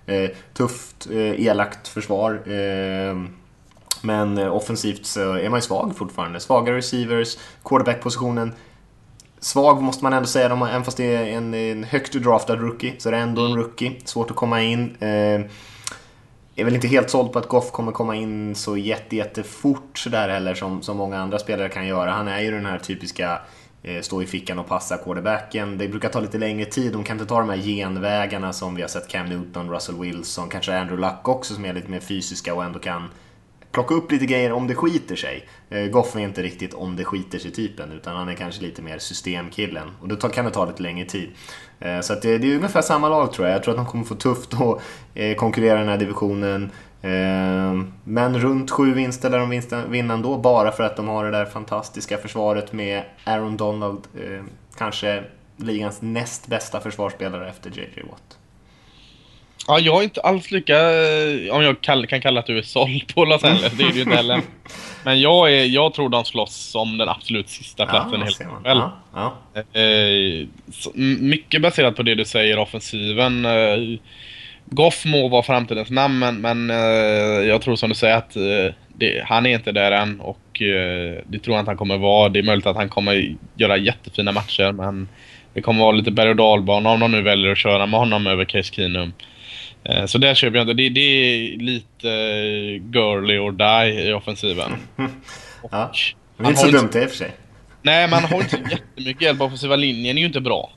Eh, tufft, elakt försvar. Men offensivt så är man ju svag fortfarande. Svaga receivers, quarterback-positionen svag måste man ändå säga, de har, även fast det är en, en högt draftad rookie, så är det ändå en rookie. Svårt att komma in. Eh, är väl inte helt såld på att Goff kommer komma in så jätte, jättefort sådär heller som, som många andra spelare kan göra. Han är ju den här typiska eh, stå i fickan och passa quarterbacken. Det brukar ta lite längre tid. De kan inte ta de här genvägarna som vi har sett Cam Newton, Russell Wilson, kanske Andrew Luck också som är lite mer fysiska och ändå kan plocka upp lite grejer om det skiter sig. Eh, Goff är inte riktigt om det skiter sig typen utan han är kanske lite mer systemkillen och då kan det ta lite längre tid. Eh, så att det, det är ungefär samma lag tror jag. Jag tror att de kommer få tufft att eh, konkurrera i den här divisionen. Eh, men runt sju vinster lär de vinna ändå bara för att de har det där fantastiska försvaret med Aaron Donald, kanske ligans näst bästa försvarsspelare efter JJ Watt. Ja, jag är inte alls lika, eh, om jag kan kalla att du är såld på Los Angeles, det är du ju inte heller. Men jag, är, jag tror de slåss om den absolut sista platsen helt ser man. själv. Ja, ja. Eh, m- mycket baserat på det du säger offensiven. Eh, Goff må vara framtidens namn men, men eh, jag tror som du säger att eh, det, han är inte där än och eh, det tror jag inte han kommer vara. Det är möjligt att han kommer göra jättefina matcher men det kommer vara lite berg och dalbana om de nu väljer att köra med honom över Case Keenum. Eh, Så där köper jag inte. Det, det är lite girly or die i offensiven. Ja. Det är inte så dumt det i och för sig. Nej, man har inte jättemycket hjälp. Offensiva linjen är ju inte bra.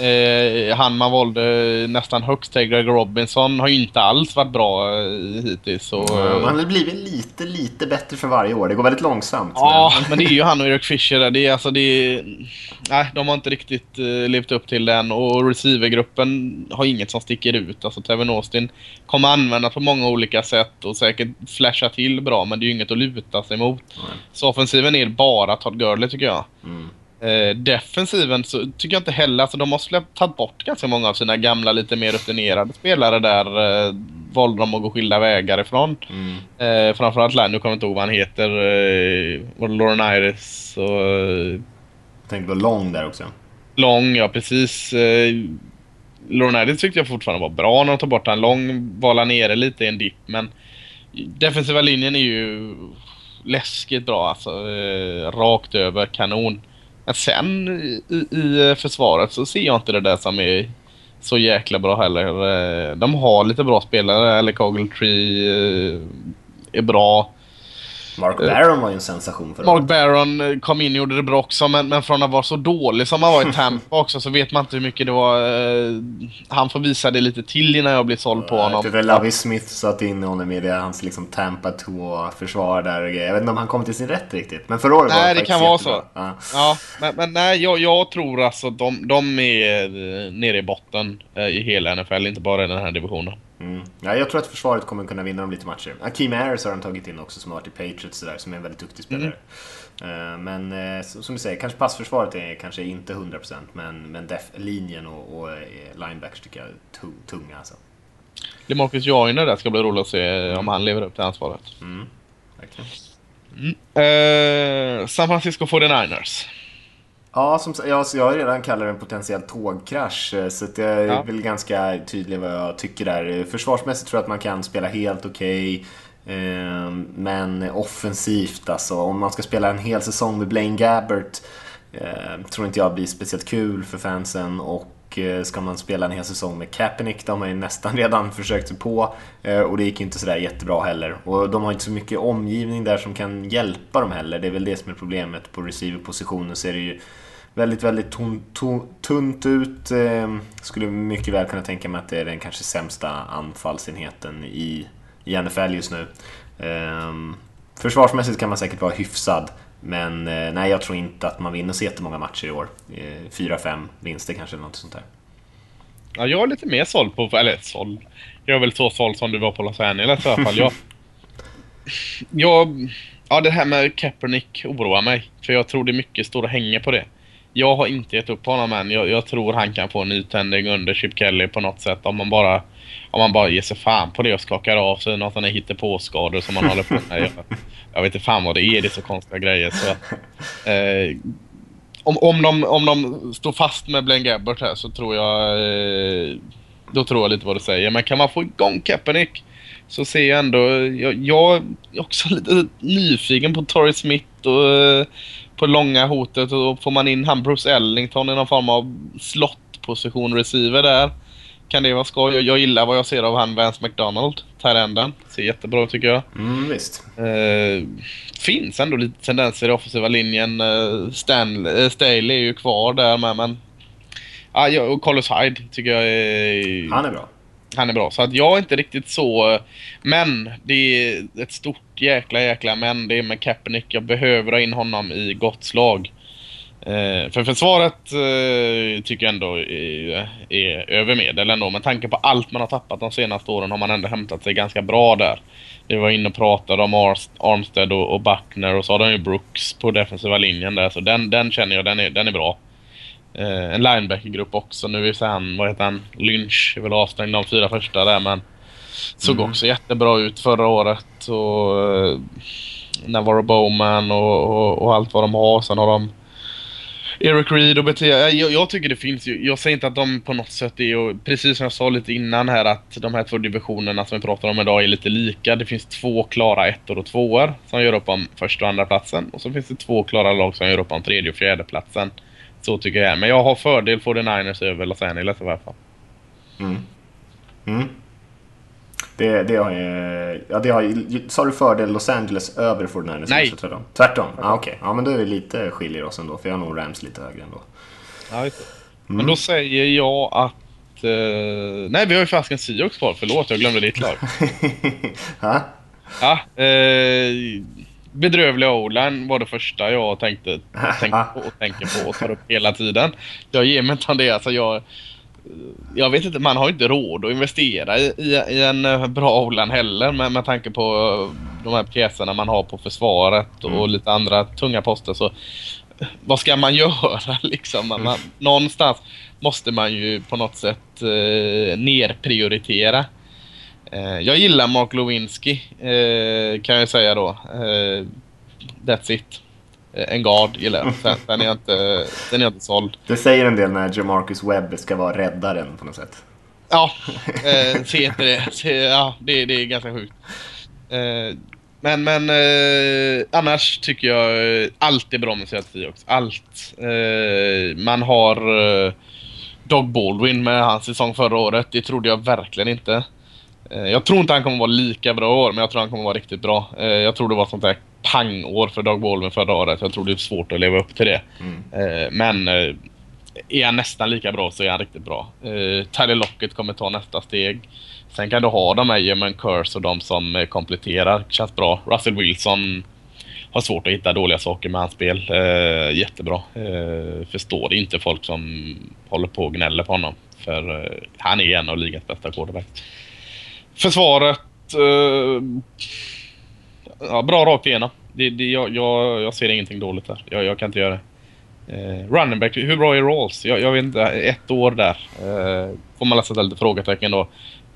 Eh, han man valde nästan högst, Greg Robinson, har ju inte alls varit bra eh, hittills. Och, eh, Man har blivit lite, lite bättre för varje år. Det går väldigt långsamt. Ja, men- men det är ju han och Eric Fischer där. Det är alltså det är, Nej, de har inte riktigt uh, levt upp till den och receivergruppen har inget som sticker ut. Alltså Tevin Austin kommer användas på många olika sätt och säkert flasha till bra men det är ju inget att luta sig mot. Så offensiven är bara Todd Gurley tycker jag. Mm. Eh, defensiven så tycker jag inte heller, alltså de har släppt, tagit bort ganska många av sina gamla lite mer rutinerade spelare där. Eh, valde de att gå skilda vägar ifrån. Mm. Eh, framförallt Lär, nu kommer jag inte ihåg vad han heter. Eh, Lauren Iris och eh, tänkte på lång där också. Long, ja precis. Eh, Lauren Iris tyckte jag fortfarande var bra när de tog bort han. Lång han nere lite i en dipp men defensiva linjen är ju läskigt bra alltså. Eh, rakt över kanon. Men sen i, i försvaret så ser jag inte det där som är så jäkla bra heller. Eh, de har lite bra spelare. eller Ogletree Tree eh, är bra. Mark Barron var ju en sensation för Mark Barron eh, kom in och gjorde det bra också men, men från att vara så dålig som han var i Tampa också så vet man inte hur mycket det var. Eh, han får visa det lite till innan jag blir såld på Jag honom. tyckte Lovie Smith satt in honom i det, hans liksom Tampa 2-försvar där och grejer. Jag vet inte om han kom till sin rätt riktigt. Men förra året var Nej, det faktiskt kan vara så. Ja. Ja, men, men nej, jag, jag tror alltså att de, de är eh, nere i botten eh, i hela NFL, inte bara i den här divisionen. Mm. Ja, jag tror att försvaret kommer kunna vinna dem lite matcher. Akeem Harris har de tagit in också som har varit i Patriots där, som är en väldigt duktig spelare. Mm. Eh, Men eh, som du säger, kanske passförsvaret är kanske inte 100% men, men def- linjen och, och eh, linebackers tycker jag är tu- tunga alltså. Demarcus Joyner där ska bli roligt att se om han lever upp till ansvaret. Mm. Verkligen. Eh, San Francisco 49ers. Ja, som, sagt, jag, jag har redan kallat det en potentiell tågkrasch, eh, så att jag är Ja. väl ganska tydlig vad jag tycker där. Eh, Försvarsmässigt tror jag att man kan spela helt okej. eh, men offensivt alltså, om man ska spela en hel säsong med Blaine Gabbert Eh, tror inte jag blir speciellt kul för fansen och Eh, ska man spela en hel säsong med Kaepernick, de har ju nästan redan försökt sig på eh, och det gick ju inte sådär jättebra heller. Och de har inte så mycket omgivning där som kan hjälpa dem heller, det är väl det som är problemet. På receiverpositionen så är det ju väldigt, väldigt ton, ton, tunt ut. Eh, skulle mycket väl kunna tänka mig att det är den kanske sämsta anfallsenheten i, i NFL just nu. Försvarsmässigt kan man säkert vara hyfsad, men eh, nej, jag tror inte att man vinner så jättemånga matcher i år. Eh, 4-5 vinster kanske, eller något sånt där. Ja, jag är lite mer såld på, eller såld. Jag är väl så såld som du var på Los Angeles i alla fall. Jag, jag, ja, det här med Kaepernick oroar mig. För jag tror det är mycket och hänger på det. Jag har inte gett upp honom än. Jag, jag tror han kan få en nytändning under Chip Kelly på något sätt. Om man bara, om man bara ger sig fan på det och skakar av sig något sådana hittepåskador som man håller på med. Jag, jag vet inte fan vad det är. Det är så konstiga grejer. Så, eh, om, om, de, om de står fast med Blaine Gabbert här så tror jag... Eh, då tror jag lite vad du säger. Men kan man få igång Kaepernick så ser jag ändå... Jag, jag är också lite nyfiken på Torrey Smith och eh, på långa hotet. Och får man in han Bruce Ellington i någon form av slottposition receiver där. Kan det vara skoj? Jag, jag gillar vad jag ser av han Vance McDonald, Tyrenden. Ser jättebra ut tycker jag. Mm, visst. Eh, finns ändå lite tendenser i offensiva linjen. Eh, Stan, eh, Staley är ju kvar där med men... Ah, ja, och Carlos Hyde tycker jag är... Han är bra. Han är bra. Så att jag är inte riktigt så... Men det är ett stort jäkla jäkla men det är med Kaepernick. Jag behöver ha in honom i gott slag. Eh, för försvaret eh, tycker jag ändå är, är över medel ändå. Med tanke på allt man har tappat de senaste åren har man ändå hämtat sig ganska bra där. Vi var inne och pratade om Armstead och, och Buckner och så har de ju Brooks på defensiva linjen där. Så den, den känner jag, den är, den är bra. Eh, en linebackergrupp också. Nu är han, vad heter han, Lynch är väl avstängd de fyra första där men såg Mm. också jättebra ut förra året. Och eh, Navarro Bowman och, och, och allt vad de har. Sen har de Eric Reed och BT. Jag, jag tycker det finns ju. Jag säger inte att de på något sätt är, och precis som jag sa lite innan här, att de här två divisionerna som vi pratar om idag är lite lika. Det finns två klara ettor och tvåor som gör upp om första och andra platsen Och så finns det två klara lag som gör upp om tredje och fjärde platsen Så tycker jag. Men jag har fördel 49ers över Los Angeles i alla fall. Mm. Mm. Det, det har ju... Ja, det har ju... Sa du fördel Los Angeles över 49ers? Nej. Tvärtom? Tvärtom? Ah, Okej. Ja, men då är vi lite skiljer oss ändå, för jag har nog Rams lite högre ändå. Ja, just det. Men då säger jag att... eh, nej, vi har ju fasken Seahawks kvar. Förlåt, jag glömde ditt lag. ha? Ja, eh, bedrövliga o-line var det första jag tänkte, tänkte på och tänker på och tar upp hela tiden. Jag ger mig inte det. Alltså jag, jag vet inte, man har inte råd att investera i, i, i en eh, bra o-line heller med, med tanke på eh, de här pjäserna man har på försvaret och Mm. lite andra tunga poster. Så eh, vad ska man göra liksom? Man, man, någonstans måste man ju på något sätt eh, nerprioritera. Eh, jag gillar Mark Lewinsky, eh, kan jag säga då. Eh, that's it. Eh, en guard gillar jag. Sen, sen, är jag inte, sen är jag inte såld. Det säger en del när Jamarcus Webb ska vara räddaren på något sätt. Ja, eh, se inte det. Se, ja, det, det är ganska sjukt. Eh, men men eh, annars tycker jag eh, allt är bra med Seattle Seahawks. Allt. Eh, man har eh, Doug Baldwin med hans säsong förra året. Det trodde jag verkligen inte. Jag tror inte han kommer vara lika bra i år, men jag tror han kommer vara riktigt bra. Jag tror det var sånt där pangår för Doug Baldwin förra året. Jag tror det är svårt att leva upp till det. Eh, men eh, är han nästan lika bra så är han riktigt bra. Eh, Tyler Lockett kommer ta nästa steg. Sen kan du ha de här German Curse och de som eh, kompletterar. Känns bra. Russell Wilson har svårt att hitta dåliga saker med hans spel. Eh, jättebra. Eh, förstår inte folk som håller på och gnäller på honom. För eh, han är en av ligans bästa quarterbacks. Försvaret... Ja, bra rakt igenom. Det, det, jag, jag, jag ser ingenting dåligt där. Jag, jag kan inte göra det. Eh, running back, hur bra är Rawls? Jag, jag vet inte, ett år där. Eh, får man sätta lite frågetecken då.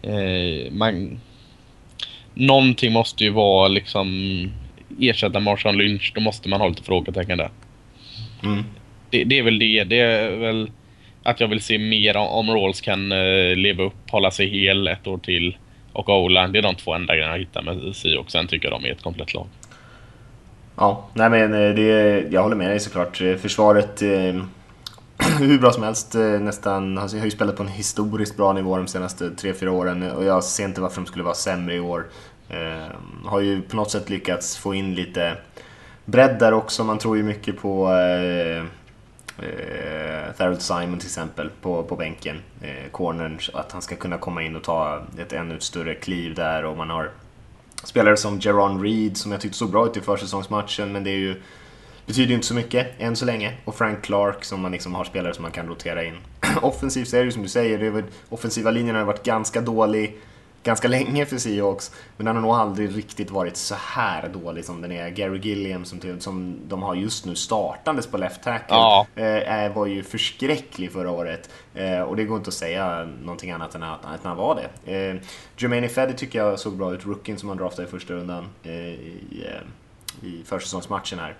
Eh, man, någonting måste ju vara liksom ersätta Marshawn Lynch. Då måste man ha lite frågetecken där. Mm. Det, det är väl det. Det är väl att jag vill se mer om, om Rawls kan eh, leva upp, hålla sig hel ett år till. Och Ola, det är de två enda grejerna jag hittar med Seahawks. Sen tycker jag de är ett komplett lag. Ja, nej men eh, det, jag håller med dig såklart. Eh, försvaret eh, hur bra som helst eh, nästan. Alltså, jag har ju spelat på en historiskt bra nivå de senaste 3-4 åren och jag ser inte varför de skulle vara sämre i år. Eh, har ju på något sätt lyckats få in lite bredd där också. Man tror ju mycket på eh, eh, Therald Simon till exempel på, på bänken, eh, cornern, att han ska kunna komma in och ta ett ännu större kliv där och man har spelare som Jaron Reed som jag tyckte såg bra ut i försäsongsmatchen men det är ju betyder ju inte så mycket än så länge. Och Frank Clark som man liksom har spelare som man kan rotera in. Offensivt så är det ju som du säger, det är väl, offensiva linjen har varit ganska dålig ganska länge för Seahawks, men den har nog aldrig riktigt varit så här dålig som den är. Gary Gilliam som, som de har just nu startandes på left tackle ja. eh, var ju förskräcklig förra året. Eh, och det går inte att säga någonting annat än att, att han var det. Eh, Jermaine Feddy tycker jag såg bra ut, rookien som han draftade i första rundan eh, i, eh, i försäsongsmatchen här.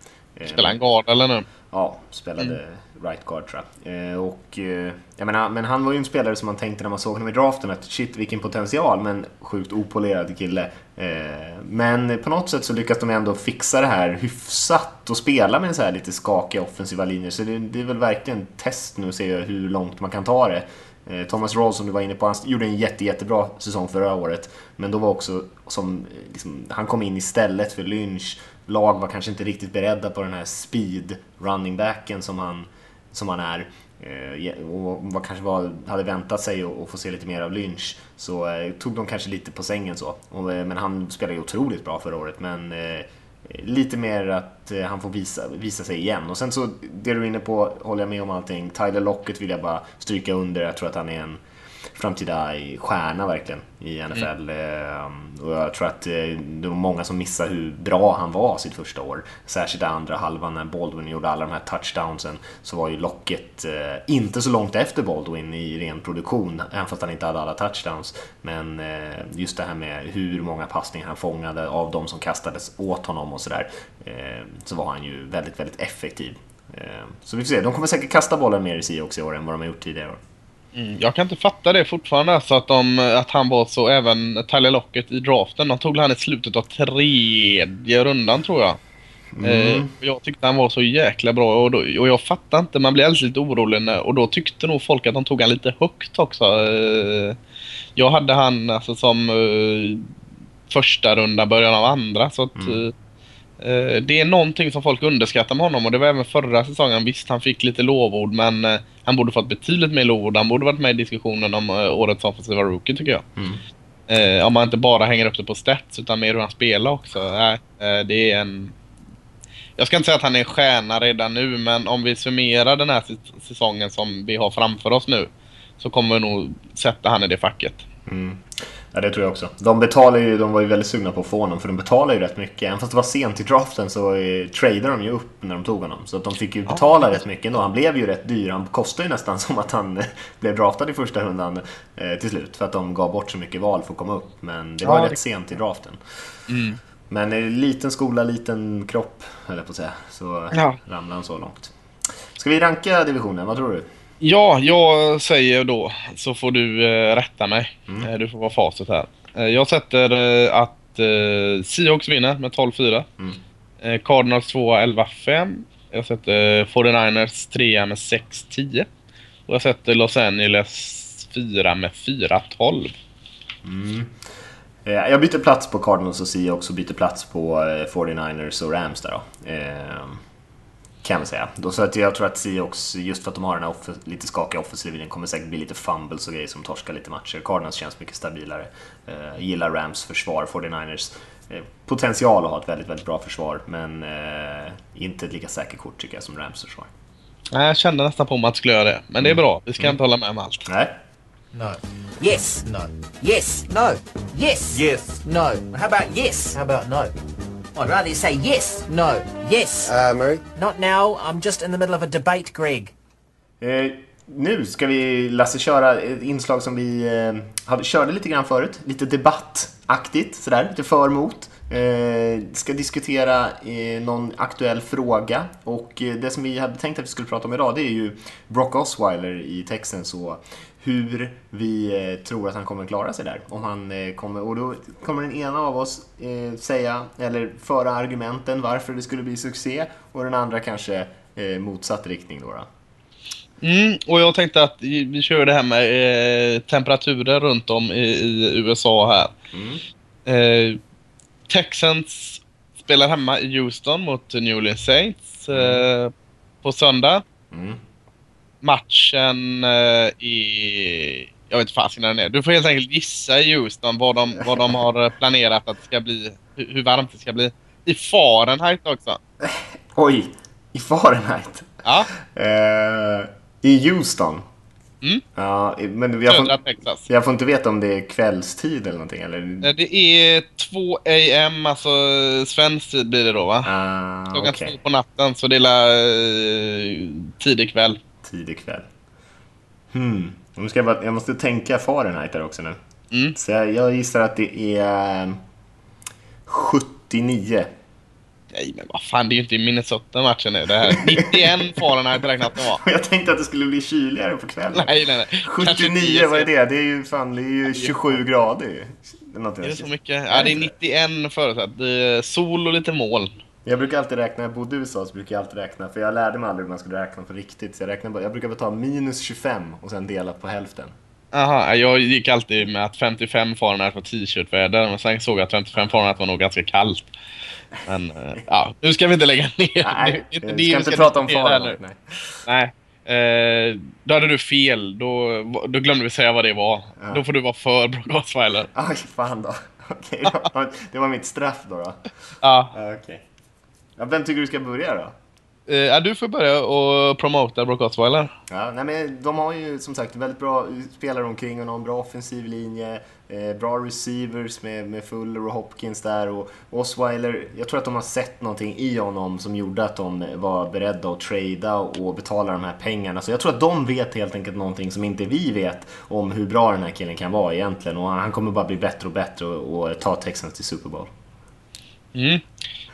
Spelar han guard eller nu? Ja, spelade mm right guard tror jag. Eh, och, eh, jag menar, men han var ju en spelare som man tänkte när man såg honom i draften att shit vilken potential, men sjukt opolerad kille. Eh, men på något sätt så lyckas de ändå fixa det här hyfsat och spela med en så här lite skakiga offensiva linjer. Så det, det är väl verkligen test nu att se hur långt man kan ta det. Thomas Rawls som du var inne på, han gjorde en jätte, jättebra säsong förra året. Men då var också som, liksom, han kom in istället för Lynch lag var kanske inte riktigt beredda på den här speed running backen som han, som han är. Eh, och vad kanske var, hade väntat sig att få se lite mer av Lynch. Så eh, tog de kanske lite på sängen så. Eh, men han spelade ju otroligt bra förra året. Men lite mer att han får visa, visa sig igen. Och sen så, det du är inne på håller jag med om allting. Tyler Lockett vill jag bara stryka under. Jag tror att han är en framtida stjärna verkligen i NFL. Mm. Och jag tror att eh, det var många som missade hur bra han var sitt första år. Särskilt i andra halvan när Baldwin gjorde alla de här touchdownsen så var ju Locket eh, inte så långt efter Baldwin i ren produktion, även fast han inte hade alla touchdowns. Men just det här med hur många passningar han fångade av de som kastades åt honom och sådär, så var han ju väldigt, väldigt effektiv. Så vi får se, de kommer säkert kasta bollen mer i Seahawks i år än vad de har gjort tidigare år. Mm, jag kan inte fatta det fortfarande, så att, de, att han var så, även Tyler Lockett i draften, de tog han i slutet av tredje rundan tror jag. Mm. Eh, jag tyckte han var så jäkla bra och, då, och jag fattar inte, man blir alldeles lite orolig när, och då tyckte nog folk att de tog han lite högt också. Eh, jag hade han alltså som eh, första runda, början av andra, så att mm. Eh, det är någonting som folk underskattar med honom och det var även förra säsongen. Visst, han fick lite lovord men eh, han borde fått betydligt mer lovord. Han borde varit med i diskussionen om eh, årets offensiva rookie tycker jag. Mm. om man inte bara hänger upp det på stats utan mer hur han spelar också. det är en... Jag ska inte säga att han är en stjärna redan nu men om vi summerar den här säsongen som vi har framför oss nu så kommer vi nog sätta han i det facket. Mm. Ja, det tror jag också. De betalar ju, de var ju väldigt sugna på att få honom för de betalar ju rätt mycket. Även fast det var sent i draften så tradade de ju upp när de tog honom. Så att de fick ju betala ja. rätt mycket ändå. Han blev ju rätt dyr. Han kostade ju nästan som att han blev draftad i första rundan eh, till slut. För att de gav bort så mycket val för att komma upp. Men det var ja, rätt det... sent i draften. Mm. Men eh, liten skola, liten kropp, höll jag på att säga. Så ja. ramlade han så långt. Ska vi ranka divisionen? Vad tror du? Ja, jag säger då så får du eh, rätta mig. Mm. Eh, du får vara facit här. Eh, jag sätter att Seahawks vinner med 12-4. Mm. Cardinals 2 11-5. Jag sätter 49ers 3 med 6-10. Och jag sätter Los Angeles 4 med 4-12. Mm. Jag byter plats på Cardinals och Seahawks och byter plats på 49ers och Rams där då. Kan man säga. Då, så att jag tror att Seahawks, just för att de har den här off lite skakiga offensiva linjen, kommer säkert bli lite fumbles och grejer som torskar lite matcher. Cardinals känns mycket stabilare. Eh, gillar Rams försvar, 49ers. Eh, potential att ha ett väldigt, väldigt bra försvar, men eh, inte ett lika säkert kort tycker jag som Rams försvar. Nej, jag kände nästan på mig att jag skulle göra det, men det är mm. bra. Vi ska mm. inte hålla med om allt. Nej. No. Yes. No. Yes. No. Yes. Yes. No. How about yes? How about no? I'd rather you say yes, no, yes. Uh, Murray? Not now. I'm just in the middle of a debate, Greg. Eh, nu ska vi, Lasse, köra ett inslag som vi eh, hade, körde lite grann förut. Lite debattaktigt, sådär, lite för mot. Eh, ska diskutera eh, någon aktuell fråga och eh, det som vi hade tänkt att vi skulle prata om idag det är ju Brock Osweiler i Texans och hur vi eh, tror att han kommer klara sig där. Om han eh, kommer, och då kommer den ena av oss eh, säga, eller föra argumenten varför det skulle bli succé och den andra kanske motsatt riktning då. då. Mm, och jag tänkte att vi kör det här med eh, temperaturer runt om i, i USA här. Eh, Texans spelar hemma i Houston mot New Orleans Saints eh, på söndag. Mm. Matchen eh, i... Jag vet inte fasiken när den är. Du får helt enkelt gissa i Houston vad de, vad de har planerat att det ska bli. Hur, hur varmt det ska bli. I Fahrenheit också. Oj, i Fahrenheit. Ja, Eh, I Houston. Mm. Ja, men jag får, jag får inte veta om det är kvällstid eller någonting, eller? Eh, Det är 2 am, alltså svensk tid blir det då va? Ah, Klockan okej. två på natten, så det är la, eh, tidig kväll. Tidig kväll. Hmm. Nu ska jag, bara, jag måste tänka Fahrenheit där också nu. Mm. Så jag, jag gissar att det är 79. Nej men vad fan, det är ju inte i Minnesota matchen nu. Det här 91 Fahrenheit räknat det var. Jag tänkte att det skulle bli kyligare på kvällen. Nej nej nej. Kanske 79, tio vad är det? Det är ju fan, det är ju 27 grader är det så mycket? Ja, det är 91 förutsatt. Sol och lite moln. Jag brukar alltid räkna, när jag bodde i USA så brukar jag alltid räkna, för jag lärde mig aldrig hur man skulle räkna på riktigt. Så jag, räknar bara, jag brukar bara ta minus 25 och sen dela på hälften. Aha, jag gick alltid med att 55 Fahrenheit var t-shirtväder, men sen såg jag att 55 Fahrenheit var nog ganska kallt. Men eh, ja, nu ska vi inte lägga ner. Nej, Det är vi ska inte prata om Fahrenheit. nu. Nej. Nej. Eh, då hade du fel. Då, då glömde vi säga vad det var. Ja. Då får du vara för Brock Osweiler. Aj, fan då. Okej, det, var, det var mitt straff då. då. Ja. Ja, okej. Ja, vem tycker du ska börja då? Eh, ja, du får börja och promota Brock Osweiler. Ja, nej, men de har ju som sagt väldigt bra spelare omkring och en bra offensiv linje. Eh, bra receivers med, med Fuller och Hopkins där. Och Osweiler, jag tror att de har sett någonting i honom som gjorde att de var beredda att trada och betala de här pengarna. Så jag tror att de vet helt enkelt någonting som inte vi vet om hur bra den här killen kan vara egentligen. Och han kommer bara bli bättre och bättre och, och ta Texans till Super Bowl. Mm.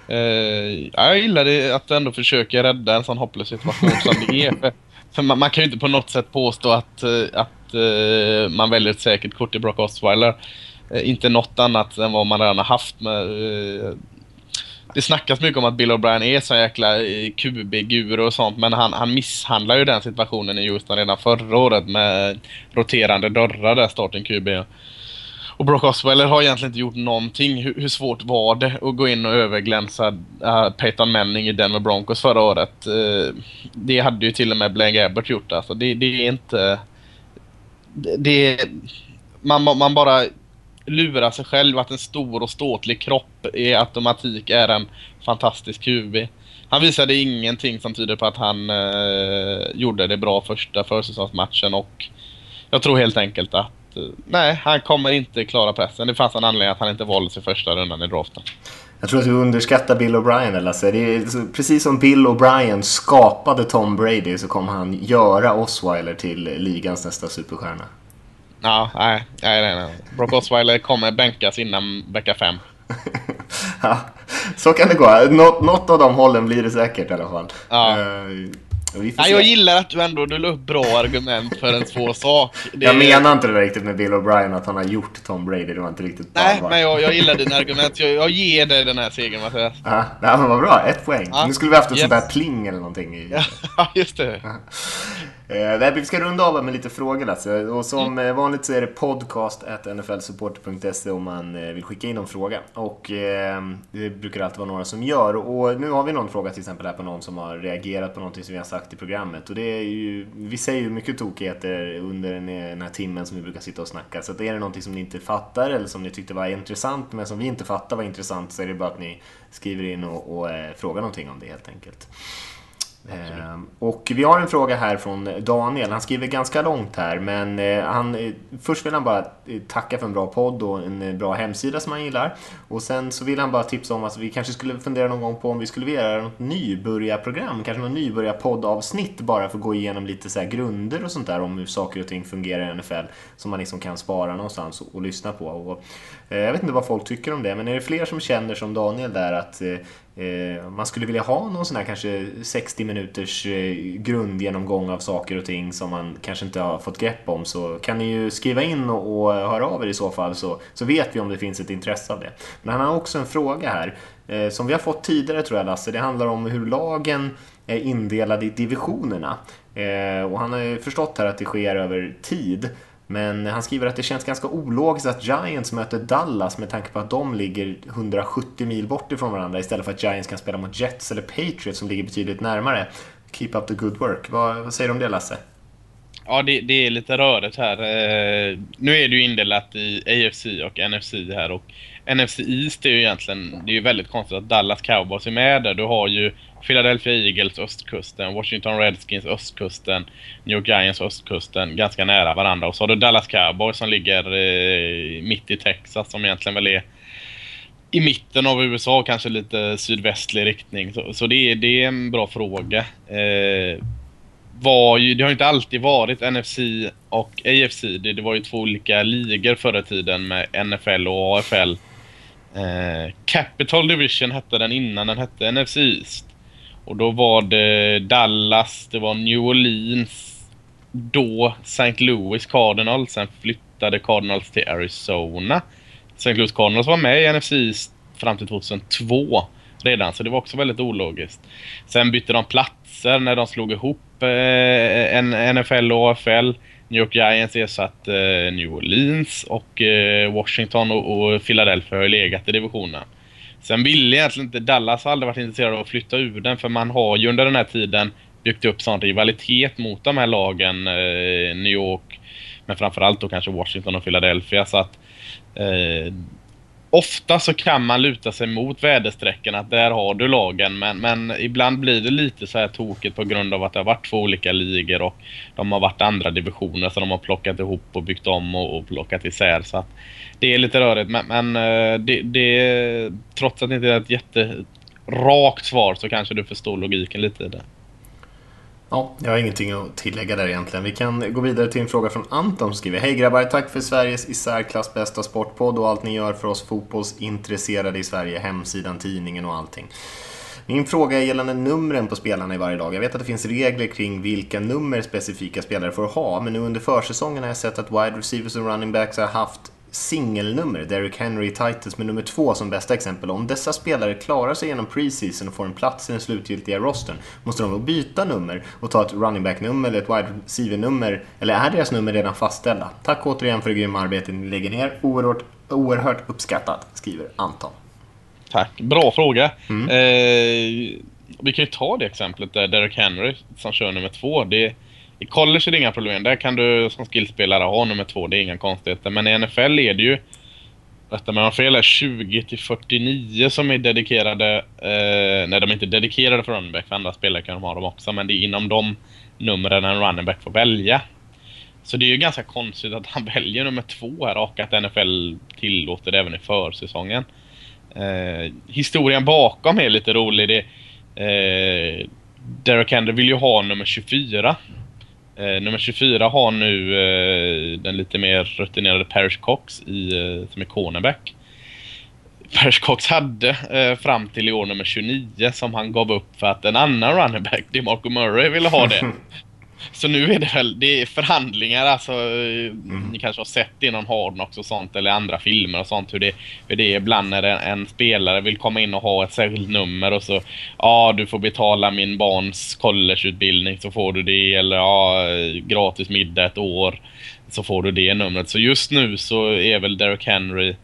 Eh, ja, jag gillar det att ändå försöker rädda en sån hopplös situation som det är. För, för man, man kan ju inte på något sätt påstå att, eh, att eh, man väljer ett säkert kort i Brock Osweiler. Eh, inte något annat än vad man redan har haft. Med, det snackas mycket om att Bill O'Brien är så jäkla QB-guru och sånt, men han, han misshandlar ju den situationen i Houston redan förra året med roterande dörrar där, starten QB. Och Brock Osweiler har egentligen inte gjort någonting. Hur, hur svårt var det att gå in och överglänsa uh, Peyton Manning i Denver Broncos förra året? Uh, det hade ju till och med Blaine Gabbert gjort. Alltså, det, det är inte... Det, det, man, man bara lurar sig själv att en stor och ståtlig kropp i automatik är en fantastisk QB. Han visade ingenting som tyder på att han uh, gjorde det bra första försäsongsmatchen och jag tror helt enkelt att nej, han kommer inte klara pressen. Det fanns en anledning att han inte valdes i första rundan i draften. Jag tror att du underskattar Bill O'Brien Lasse. Det är så- precis som Bill O'Brien skapade Tom Brady så kommer han göra Osweiler till ligans nästa superstjärna. Ja, nej, nej, nej, nej. Brock Osweiler kommer bänkas innan vecka fem. ja, så kan det gå. Nå- något av de hållen blir det säkert i alla fall. Ja. Eh, se. jag gillar att du ändå du la upp bra argument för en svår sak. Det- Jag menar inte det riktigt med Bill O'Brien att han har gjort Tom Brady. Det var inte riktigt bra. Nej, men jag, jag gillar dina argument. Jag, jag ger dig den här segern, Mattias. Ja, men vad bra. Ett poäng. Ja. Nu skulle vi haft ett Yes. sånt där pling eller någonting. I. Ja, just det. Eh, vi ska runda av med lite frågor Lasse. Och som Mm. eh, vanligt så är det podcast nflsupporter.se om man eh, vill skicka in någon fråga. Och eh, det brukar alltid vara några som gör. Och nu har vi någon fråga till exempel här på någon som har reagerat på någonting som vi har sagt i programmet. Och det är ju, vi säger ju mycket tokigheter under den, den här timmen som vi brukar sitta och snacka. Så att är det någonting som ni inte fattar eller som ni tyckte var intressant men som vi inte fattar var intressant så är det bara att ni skriver in och, och eh, frågar någonting om det helt enkelt. Ehm, och vi har en fråga här från Daniel. Han skriver ganska långt här, men eh, han, eh, först vill han bara eh, tacka för en bra podd och en bra hemsida som han gillar. Och sen så vill han bara tipsa om att vi kanske skulle fundera någon gång på om vi skulle vilja göra något nybörjarprogram, kanske något nybörjarpoddavsnitt bara för att gå igenom lite så här grunder och sånt där om hur saker och ting fungerar i NFL som man liksom kan spara någonstans och, och lyssna på. Och, eh, jag vet inte vad folk tycker om det, men är det fler som känner som Daniel där att Eh, Eh, man skulle vilja ha någon sån här kanske 60 minuters eh, grundgenomgång av saker och ting som man kanske inte har fått grepp om så kan ni ju skriva in och, och höra av er i så fall så, så vet vi om det finns ett intresse av det. Men han har också en fråga här eh, som vi har fått tidigare tror jag Lasse. Det handlar om hur lagen är indelade i divisionerna. och han har ju förstått här att det sker över tid. Men han skriver att det känns ganska ologiskt att Giants möter Dallas med tanke på att de ligger 170 mil bort ifrån varandra istället för att Giants kan spela mot Jets eller Patriots som ligger betydligt närmare. Keep up the good work. Vad, vad säger du om det Lasse? Ja, det, det, är lite rörigt här. Eh, nu är det ju indelat i AFC och NFC här och NFC East är ju egentligen, det är ju väldigt konstigt att Dallas Cowboys är med där. Du har ju Philadelphia Eagles östkusten, Washington Redskins östkusten, New York Giants östkusten ganska nära varandra. Och så har du Dallas Cowboys som ligger eh, mitt i Texas som egentligen väl är i mitten av USA, kanske lite sydvästlig riktning. Så, så det, är, det är en bra fråga. Eh, var ju, det har inte alltid varit NFC och AFC. Det, det var ju två olika ligor förr i tiden med NFL och AFL. Eh, Capital Division hette den innan den hette NFC East. Och då var det Dallas, det var New Orleans, då St. Louis Cardinals, sen flyttade Cardinals till Arizona. St. Louis Cardinals var med i NFC East fram till 2002 redan, så det var också väldigt ologiskt. Sen bytte de platser när de slog ihop eh, NFL och AFL. New York Giants ersatte eh, New Orleans och eh, Washington och, och Philadelphia har ju legat i divisionen. Sen ville egentligen inte Dallas aldrig varit intresserad av att flytta ur den för man har ju under den här tiden byggt upp sån rivalitet mot de här lagen, eh, New York, men framförallt då kanske Washington och Philadelphia så att eh, ofta så kan man luta sig mot väderstrecken att där har du lagen men, men ibland blir det lite så här tokigt på grund av att det har varit två olika ligor och de har varit andra divisioner så de har plockat ihop och byggt om och, och plockat isär så att det är lite rörigt men, men eh, det, det, trots att det inte är ett jätterakt svar så kanske du förstår logiken lite i det. Ja, jag har ingenting att tillägga där egentligen. Vi kan gå vidare till en fråga från Anton som skriver Hej grabbar, tack för Sveriges i särklass bästa sportpodd och allt ni gör för oss fotbollsintresserade i Sverige, hemsidan, tidningen och allting. Min fråga är gällande numren på spelarna i varje lag. Jag vet att det finns regler kring vilka nummer specifika spelare får ha, men nu under försäsongen har jag sett att wide receivers och running backs har haft singelnummer, Derrick Henry i Titans med nummer två som bästa exempel. Om dessa spelare klarar sig genom preseason och får en plats i den slutgiltiga rostern, måste de då byta nummer och ta ett running back-nummer eller ett wide receiver-nummer? Eller är deras nummer redan fastställda? Tack återigen för det grymma arbetet ni lägger ner. Oerhört, oerhört uppskattat, skriver Anton. Tack, bra fråga. Mm. Eh, vi kan ju ta det exemplet där Derrick Henry som kör nummer två. Det i college är det inga problem. Där kan du som skillspelare ha nummer två. Det är inga konstigheter. Men i NFL är det ju, rätta mig om fel, är 20 till 49 som är dedikerade. Eh, nej, de är inte dedikerade för running back. För andra spelare kan de ha dem också. Men det är inom de numren en running back får välja. Så det är ju ganska konstigt att han väljer nummer två här och att NFL tillåter det även i försäsongen. Eh, historien bakom är lite rolig. Det, eh, Derek Henry vill ju ha nummer 24. Eh, nummer 24 har nu eh, den lite mer rutinerade Parish Cox i, eh, som är cornerback. Parish Cox hade eh, fram till i år nummer 29 som han gav upp för att en annan running back, DeMarco Murray, ville ha det. Så nu är det väl, det är förhandlingar alltså. Mm. Ni kanske har sett det i någon Hardnox och sånt eller andra filmer och sånt hur det, hur det är ibland när en, en, spelare vill komma in och ha ett särskilt nummer och så ja du får betala min barns collegeutbildning så får du det eller ja gratis middag ett år så får du det numret. Så just nu så är väl Derek Henry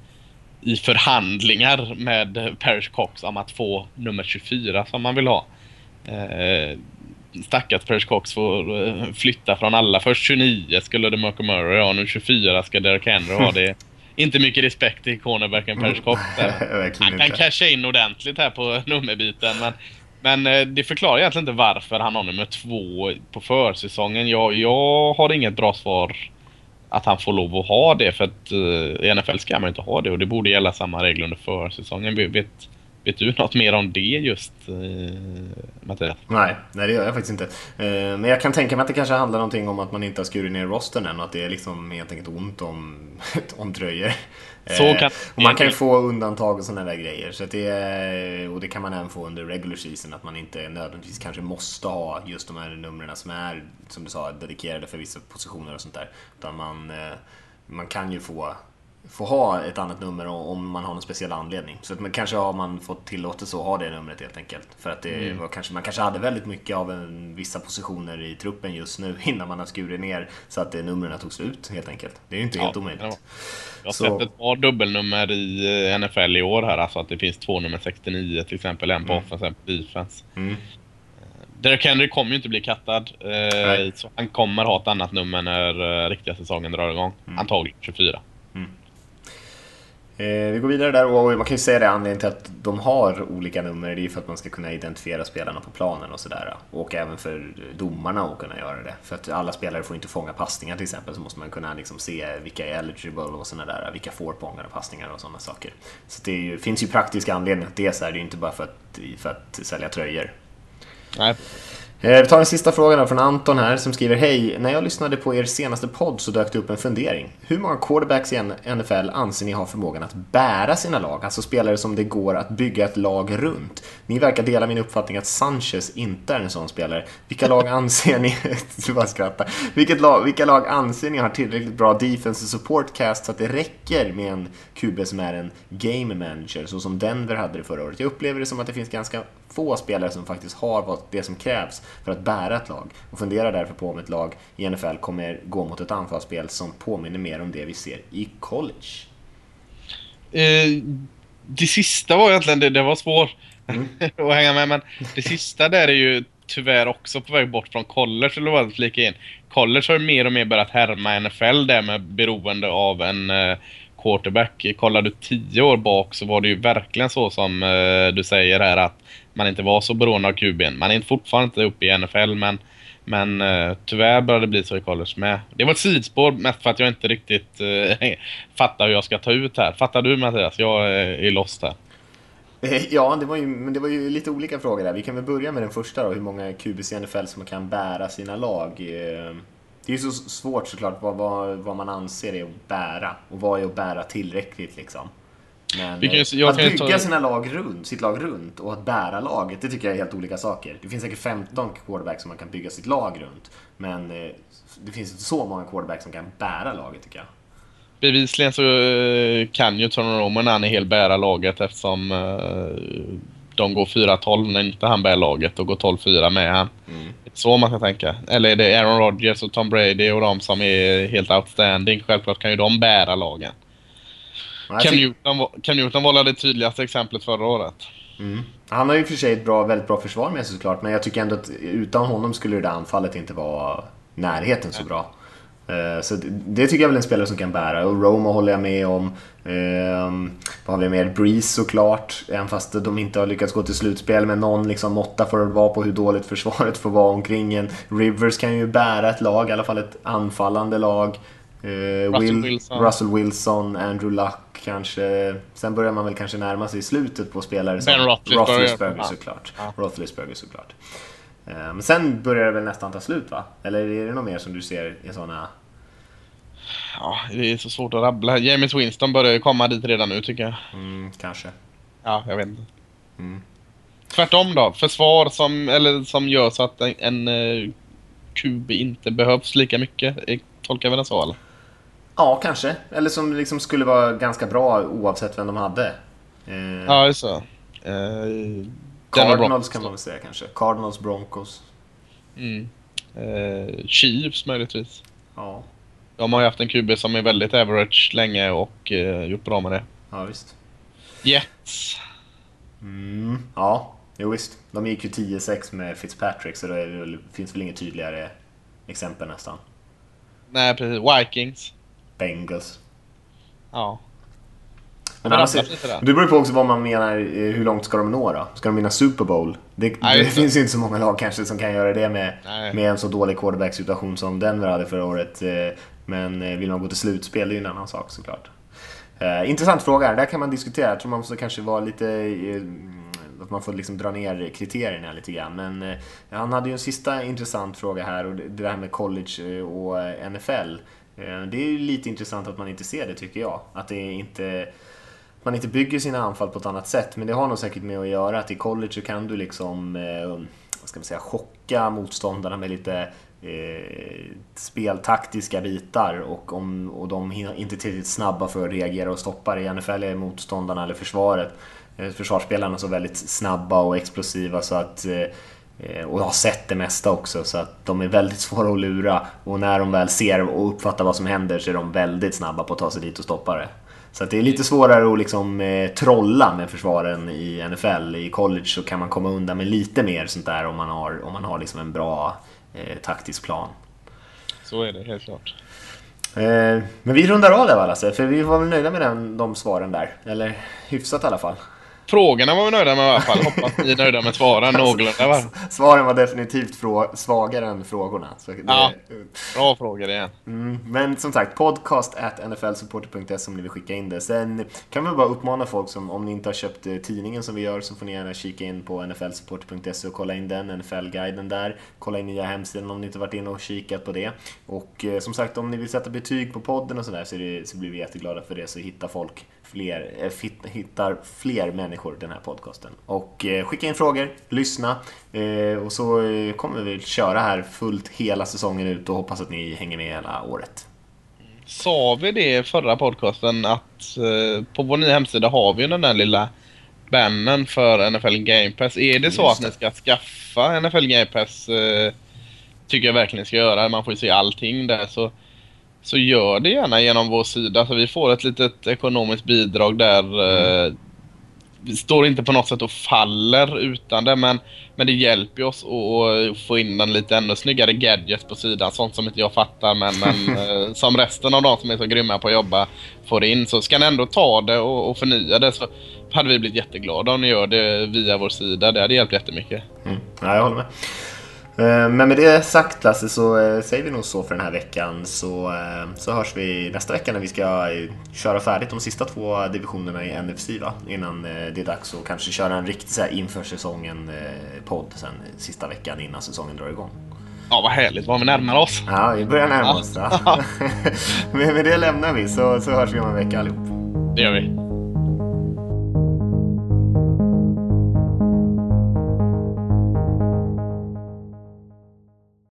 i förhandlingar med Parish Cox om att få nummer 24 som man vill ha. Eh, stackars Parish Cox får eh, flytta från alla. Först 29 skulle det Marco Murray ha, nu 24 ska Derek Henry ha. Det inte mycket respekt till cornerbacken Parish Cox. Han kan casha in ordentligt här på nummerbiten. Men, men eh, det förklarar egentligen inte varför han har nummer två på försäsongen. Jag, jag har inget bra svar att han får lov att ha det. För att uh, i NFL ska man inte ha det och det borde gälla samma regler under försäsongen. Vet, vet du något mer om det just, eh, Mattias? Nej, nej, det gör jag faktiskt inte. Eh, men jag kan tänka mig att det kanske handlar någonting om att man inte har skurit ner rosten än och att det är liksom helt enkelt ont om, om tröjor. Så Eh, kan- och man kan ju få undantag och sådana där grejer. Så det och det kan man även få under regular season. Att man inte nödvändigtvis kanske måste ha just de här numren som är, som du sa, dedikerade för vissa positioner och sånt där. Utan man, eh, man kan ju få få ha ett annat nummer om man har någon speciell anledning. Så att man kanske har man fått tillåtelse att ha det numret helt enkelt. För att det var kanske, man kanske hade väldigt mycket av en, vissa positioner i truppen just nu innan man har skurit ner så att det numren tog slut helt enkelt. Det är ju inte helt Ja, omöjligt. det var- Jag har Så- sett ett par dubbelnummer i eh, NFL i år här. Alltså att det finns två nummer 69 till exempel. En på offense, en på defense. Mm. Eh, Derek Henry kommer ju inte bli kattad. Eh, så han kommer ha ett annat nummer när eh, riktiga säsongen drar igång. Mm. Antagligen 24. Eh, vi går vidare där och man kan ju säga det anledningen till att de har olika nummer det är ju för att man ska kunna identifiera spelarna på planen och sådär. Och även för domarna att kunna göra det. För att alla spelare får inte fånga passningar till exempel så måste man kunna liksom se vilka är eligible och sådana där. Vilka får fånga passningar och sådana saker. Så det är ju, finns ju praktiska anledningar till det så här. Det är ju inte bara för att, för att sälja tröjor. Nej, vi tar en sista fråga då från Anton här som skriver Hej, när jag lyssnade på er senaste podd så dök det upp en fundering. Hur många quarterbacks i NFL anser ni har förmågan att bära sina lag? Alltså spelare som det går att bygga ett lag runt. Ni verkar dela min uppfattning att Sanchez inte är en sån spelare. Vilka lag anser ni... du bara skrattar. Vilket lag, vilka lag anser ni har tillräckligt bra defense och support cast så att det räcker med en QB som är en game manager, så som Denver hade det förra året? Jag upplever det som att det finns ganska få spelare som faktiskt har vad det som krävs för att bära ett lag och funderar därför på om ett lag i NFL kommer gå mot ett anfallsspel som påminner mer om det vi ser i college. Eh, det sista var egentligen, det, det var svårt Mm. att hänga med, men det sista där är ju tyvärr också på väg bort från college, eller vad flika in. College har ju mer och mer börjat härma NFL där med beroende av en eh, quarterback. Kollar du tio år bak så var det ju verkligen så som eh, du säger här att man inte var så beroende av QB'n. Man är fortfarande inte uppe i NFL, men men uh, tyvärr börjar det bli så i college med. Det var ett sidospår mest för att jag inte riktigt uh, fattar hur jag ska ta ut här. Fattar du Mattias? Jag uh, är lost här. Ja, det var ju, men det var ju lite olika frågor där. Vi kan väl börja med den första då, hur många QBs i NFL som kan bära sina lag. Det är ju så svårt såklart vad, vad, vad man anser är att bära och vad är att bära tillräckligt liksom. Men kan eh, att bygga ta- sina lag runt, sitt lag runt och att bära laget, det tycker jag är helt olika saker. Det finns säkert 15 quarterbacks som man kan bygga sitt lag runt. Men eh, det finns inte så många quarterbacks som kan bära laget tycker jag. Bevisligen så eh, kan ju Tony Roman när han är helt bära laget eftersom de går 4-12 när inte han bär laget och går 12-4 med han. Mm. Så man kan tänka. Eller är det Aaron Rodgers och Tom Brady och de som är helt outstanding. Självklart kan ju de bära lagen. Cam Newton, Cam Newton var det tydligaste exemplet förra året. Han har ju för sig ett bra, väldigt bra försvar med sig såklart, men jag tycker ändå att utan honom skulle det där anfallet inte vara närheten så bra. Eh, Så det, det tycker jag väl är en spelare som kan bära. Och Roma håller jag med om. Ehm, vad har vi mer? Breeze såklart. Även fast de inte har lyckats gå till slutspel med någon liksom måtta får det vara på hur dåligt försvaret får vara omkring en. Rivers kan ju bära ett lag, i alla fall ett anfallande lag. Eh, Russell Wilson. Russell Wilson, Andrew Luck kanske. Sen börjar man väl kanske närma sig slutet på spelare som Ben Roethlisberger. Roethlisberger såklart. Ja. Roethlisberger såklart. Eh, Men sen börjar det väl nästan ta slut va? Eller är det något mer som du ser i sådana... Ja, det är så svårt att rabbla. James Winston börjar ju komma dit redan nu tycker jag. Mm, kanske. Ja, jag vet inte. Mm. Tvärtom då. Försvar som, eller som gör så att en, en eh, QB inte behövs lika mycket. Tolkar väl det så eller? Ja, kanske. Eller som liksom skulle vara ganska bra oavsett vem de hade. Eh, Ja, just så. Eh, Cardinals kan man väl säga kanske. Cardinals, Broncos. Mm. Eh, Chiefs möjligtvis. Ja, De har ju haft en QB som är väldigt average länge och eh, gjort bra med det. ja visst. Jets. Mm, ja, jo visst. De gick ju 10-6 med Fitzpatrick så det väl, finns väl inget tydligare exempel nästan. Nej, precis. Vikings. Bengals. Ja. Men Men annars, där. det beror på också vad man menar, eh, hur långt ska de nå då? Ska de vinna Super Bowl? Det, Nej, det det. finns ju inte så många lag kanske som kan göra det med, Nej. med en så dålig quarterback-situation som Denver hade förra året. eh, Men eh, vill man gå till slutspel, det är ju en annan sak såklart. Eh, intressant fråga, där kan man diskutera. Jag tror man måste kanske vara lite... eh, att man får liksom dra ner kriterierna lite grann. Men eh, han hade ju en sista intressant fråga här och det, det här med college och NFL. Eh, det är ju lite intressant att man inte ser det tycker jag. Att det inte man inte bygger sina anfall på ett annat sätt. Men det har nog säkert med att göra att i college så kan du liksom, eh, vad ska man säga, chocka motståndarna med lite eh, speltaktiska bitar och, om, och de är inte tillräckligt snabba för att reagera och stoppa det. I NFL är motståndarna eller försvaret, eh, försvarsspelarna så väldigt snabba och explosiva så att eh, och har sett det mesta också så att de är väldigt svåra att lura och när de väl ser och uppfattar vad som händer så är de väldigt snabba på att ta sig dit och stoppa det. Så det är lite svårare att liksom, eh, trolla med försvaren i NFL. I college så kan man komma undan med lite mer sånt där om man har, om man har liksom en bra eh, taktisk plan. Så är det helt klart. Eh, men vi rundar av där Lasse, för vi var väl nöjda med den, de svaren där. Eller hyfsat i alla fall. Frågorna var vi nöjda med i alla fall. Hoppas ni är nöjda med svaren någorlunda va? Svaren var definitivt svagare än frågorna. Det... Ja, bra frågor igen. Mm, men som sagt, podcast at nflsupporter.se om ni vill skicka in det. Sen kan vi bara uppmana folk som, om ni inte har köpt eh, tidningen som vi gör, så får ni gärna kika in på nflsupporter.se och kolla in den, NFL-guiden där. Kolla in nya hemsidan om ni inte varit inne och kikat på det. Och eh, som sagt, om ni vill sätta betyg på podden och sådär så, så blir vi jätteglada för det, så hittar folk fler, eh, hittar fler människor den här podcasten. Och eh, skicka in frågor, lyssna eh, och så kommer vi köra här fullt hela säsongen ut och hoppas att ni hänger med hela året. Sa vi det i förra podcasten att på vår nya hemsida har vi den där lilla bannen för NFL Game Pass. Är det så Just att ni ska skaffa NFL Game Pass tycker jag verkligen ni ska göra. Man får ju se allting där. så så gör det gärna genom vår sida. Så vi får ett litet ekonomiskt bidrag där. Mm. Vi står inte på något sätt och faller utan det men, men det hjälper oss att få in en lite ännu snyggare gadgets på sidan. Sånt som inte jag fattar men, men eh, som resten av de som är så grymma på att jobba får in. Så ska ni ändå ta det och, och förnya det så hade vi blivit jätteglada om ni gör det via vår sida. Det hade hjälpt jättemycket. Mm. Ja, jag håller med. Eh, men med det sagt Lasse så eh, säger vi nog så för den här veckan så, eh, så hörs vi nästa vecka när vi ska köra färdigt de sista två divisionerna i NFC va? Innan det är dags att kanske köra en riktig så här inför säsongen podd sen sista veckan innan säsongen drar igång. Ja vad härligt vad vi närmar oss. Ja vi börjar närma oss. Ja. men med det lämnar vi så, så hörs vi om en vecka allihop. Det gör vi.